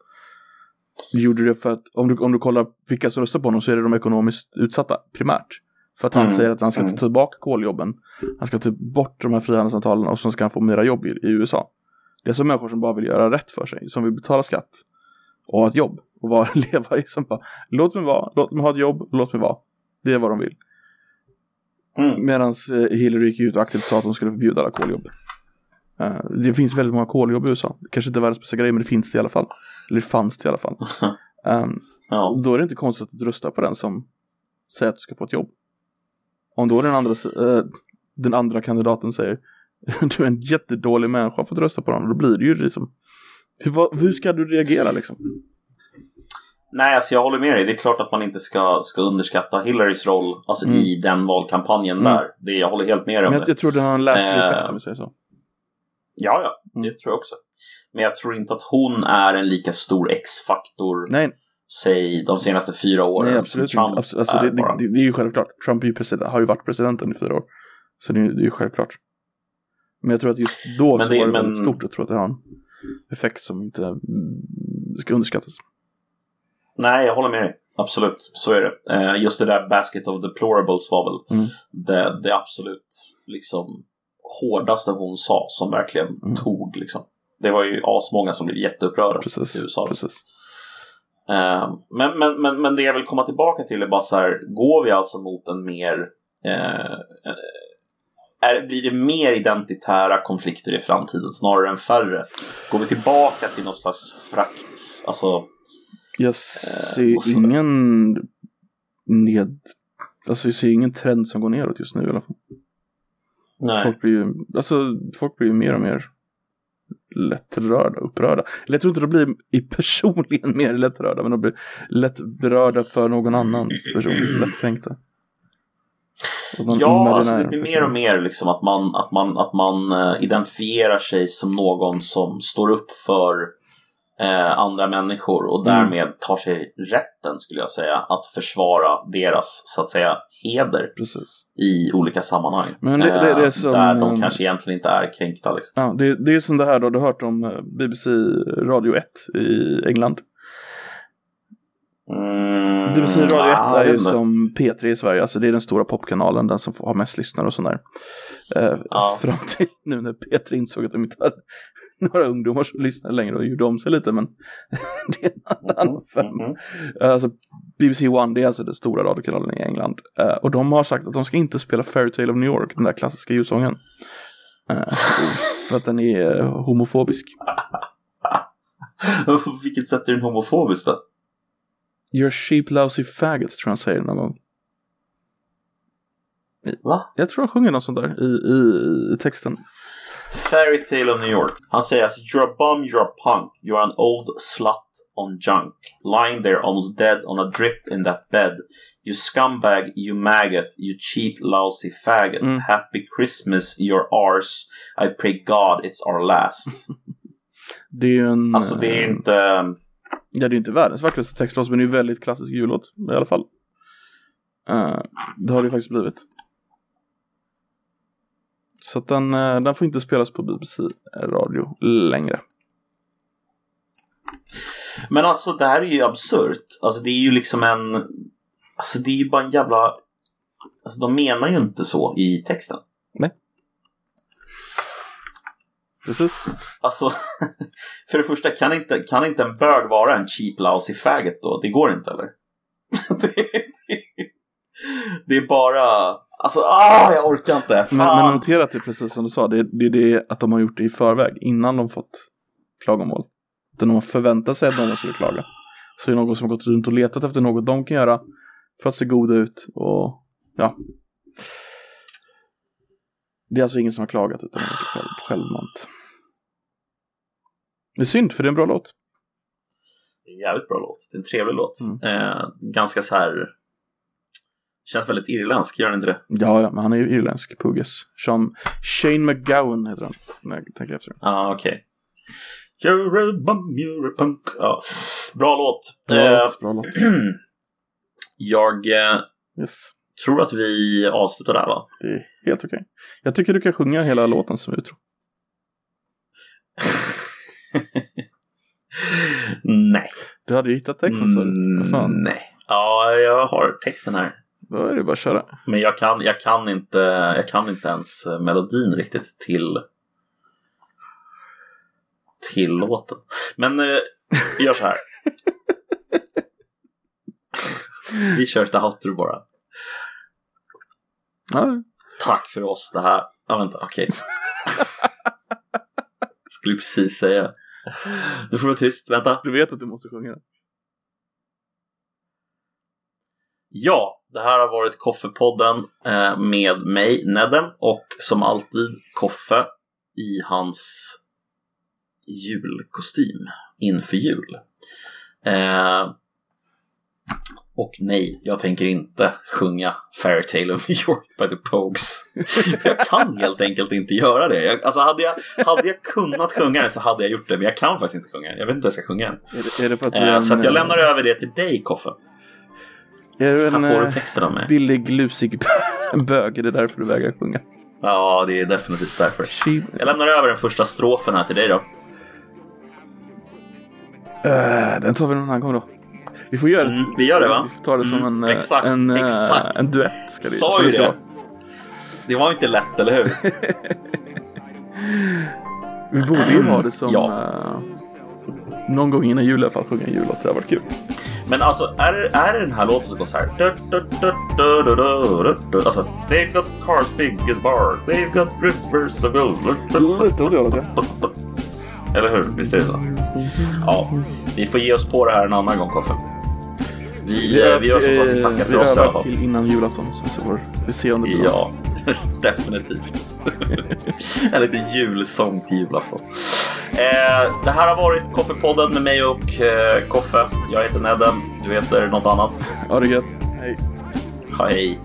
gjorde det för att om du, om du kollar vilka som röstar på honom så är det de ekonomiskt utsatta primärt. För att han Mm, säger att han ska ta mm. tillbaka koljobben. Han ska ta bort de här frihandelsavtalen och så ska han få mera jobb i, i USA. Det är så människor som bara vill göra rätt för sig. Som vill betala skatt och ha ett jobb. Och vara, leva i som bara, låt mig vara, låt mig ha ett jobb, låt mig vara. Det är vad de vill. Mm. Medan Hillary gick ut och aktivt sa att de skulle förbjuda alla koljobb. Eh, det finns väldigt många koljobb i USA. Kanske inte världens bästa grej, men det finns det i alla fall. Eller det fanns det i alla fall. Um, Ja. då är det inte konstigt att du röstar på den som säger att du ska få ett jobb. Om då den andra, eh, den andra kandidaten säger du är en jättedålig människa för att rösta på den, då blir det ju liksom hur, hur ska du reagera liksom? Nej, alltså jag håller med dig. Det är klart att man inte ska, ska underskatta Hillarys roll alltså Mm. i den valkampanjen Mm. där. Det, jag håller helt med dig om Men jag, det. jag tror den har en läslig Eh, effekt om vi säger så. Ja, ja, det tror jag också. Men jag tror inte att hon är en lika stor X-faktor, Nej, säg de senaste fyra åren. nej absolut Trump. Abs- alltså, det, det, bara. det, det är ju självklart. Trump är ju president, har ju varit presidenten i fyra år. Så det, är- det är ju självklart. Men jag tror att just då Men så det- var det men- väldigt stort. Jag tror att det har en effekt som inte ska underskattas. Nej, jag håller med dig. Absolut, så är det. Eh, just det där Basket of Deplorables var väl Mm. det, det absolut liksom hårdaste hon sa som verkligen Mm. tog liksom. Det var ju asmånga som blev jätteupprörda Precis. i USA. precis. Eh, men, men, men, men det jag vill komma tillbaka till är bara så här, går vi alltså mot en mer eh, eh, är, blir det mer identitära konflikter i framtiden snarare än färre? Går vi tillbaka till någon slags frakt, alltså Jag ser och så- ingen ned... Alltså jag ser ingen trend som går neråt just nu i alla fall. nej. Folk blir ju, alltså folk blir mer och mer lättrörda, upprörda. Eller jag tror inte de blir i personligen mer lättrörda, men de blir lätt berörda för någon annans person, lättkränkta. Ja, alltså det blir mer och mer liksom att man, att man, att man eh, identifierar sig som någon som står upp för eh, andra människor och Mm. därmed tar sig rätten, skulle jag säga, att försvara deras, så att säga, heder Precis. i olika sammanhang. Men det- det- det är Eh, som, Där de eh, kanske egentligen inte är kränkta. Liksom. Ja, det, det är som det här då, du har hört om eh, BBC Radio 1 i England. Mm, BBC Radio 1 ah, är ju som P3 i Sverige, alltså det är den stora popkanalen, den som har mest lyssnare och sånt där. Eh, Ja. Fram till nu när P3 insåg att de inte hade några ungdomar som lyssnar längre och gjorde om sig lite, men det är en annan femma. Mhm. Eh, Alltså BBC One, det är alltså den stora radiokanalen i England. Eh, och de har sagt att de ska inte spela Fairytale of New York, den där klassiska julsången. Eh, för att den är homofobisk. På vilket sätt är den homofobisk då? You're a sheep lousy faggot tror jag han säger någon gång. Va? Jag tror han sjunger något sånt där i, i, i texten. Fairy Tale of New York. Han säger alltså You're a bum, you're a punk, you're an old slut on junk. Lying there almost dead on a drip in that bed. You scumbag, you maggot, you cheap lousy faggot. Mm. Happy Christmas, your arse. I pray God it's our last. Det är ju en... alltså det är eh, inte... Ja, det är ju inte världens vackraste textlåt, men det är ju väldigt klassisk jullåt i alla fall. Eh, det har det ju faktiskt blivit. Så att den, eh, den får inte spelas på BBC radio längre. Men alltså det här är ju absurt. Alltså det är ju liksom en... Alltså det är ju bara en jävla... Alltså de menar ju inte så i texten. Nej. Precis. Alltså, för det första, kan inte, kan inte en bög vara en cheap lousy faggot då? Det går inte eller? det, det, det är bara, alltså ah, jag orkar inte. Men, men notera att det är precis som du sa, det är det, att de har gjort det i förväg, innan de fått klagomål. Utan de har förväntat sig att någon skulle klaga. Så det är någon som har gått runt och letat efter något de kan göra för att se goda ut och ja. Det är alltså ingen som har klagat utan själv, självmant. Det är synd, för det är en bra låt. Det är en jävligt bra låt. Det är en trevlig låt. Mm. Eh, ganska så här, känns väldigt irländsk, gör den inte det? Ja, ja, men han är ju irländsk, Pugges. Sean, Shane McGowan heter han, när jag tänker efter. Ja, ah, okej. You're a bum, you're a punk. Ja, bra låt. Bra Eh, låt, bra låt. jag eh, Yes. tror att vi avslutar där va? Det är helt okej. Jag tycker du kan sjunga hela låten som utro. Nej. Du hade ju hittat texten fan. Mm, nej. Ja, jag har texten här. Då är det bara att köra. Men jag kan, jag kan, inte, jag kan inte ens eh, melodin riktigt till till låten. Men eh, vi gör så här. vi kör ett outro bara. Ja, Tack för oss det här. Ja, vänta, okej. Skulle precis säga. Nu får du vara tyst, vänta. du vet att du måste sjunga. Ja, det här har varit Koffepodden eh, med mig, Nedden, och som alltid Koffe i hans julkostym inför jul. Eh, och nej, jag tänker inte sjunga Fairytale of New York by the Pogues. För jag kan helt enkelt inte göra det. Jag, alltså hade jag, hade jag kunnat sjunga den så hade jag gjort det, men jag kan faktiskt inte sjunga den. Jag vet inte hur jag ska sjunga den. Är det, är Eh, en, så jag lämnar över det till dig, Koffe. Är du en eh, billig, lusig bög? Är det därför du vägrar sjunga? Ja, det är definitivt därför. She... Jag lämnar över den första strofen här till dig då. Eh, den tar vi någon annan gång då. Vi får göra det. Mm, vi gör det, va? Vi får ta det som Mm, en, eh, exakt, en, exakt. en duett. Ska det, Sa ju det ska det. var inte lätt, eller hur? Vi borde ju ha det som Ja. någon gång innan jul i alla fall sjunga en jullåt. Det hade varit kul. Men alltså, är, är det den här låten som går så här? Alltså, they've got cars big as bars, they've got rivers of gold. Lite åt det hållet, ja. Eller hur? Visst är det så? Ja, vi får ge oss på det här en annan gång, Koffe. Vi, eh, vi gör så att vi tackar vi för oss i alla övar till innan julafton. Sen så får vi se om det blir något. Definitivt. en liten julsång till julafton. Eh, det här har varit Koffepodden med mig och eh, Koffe. Jag heter Nedden. Du heter något annat. Ha det gött. Hej. Hej.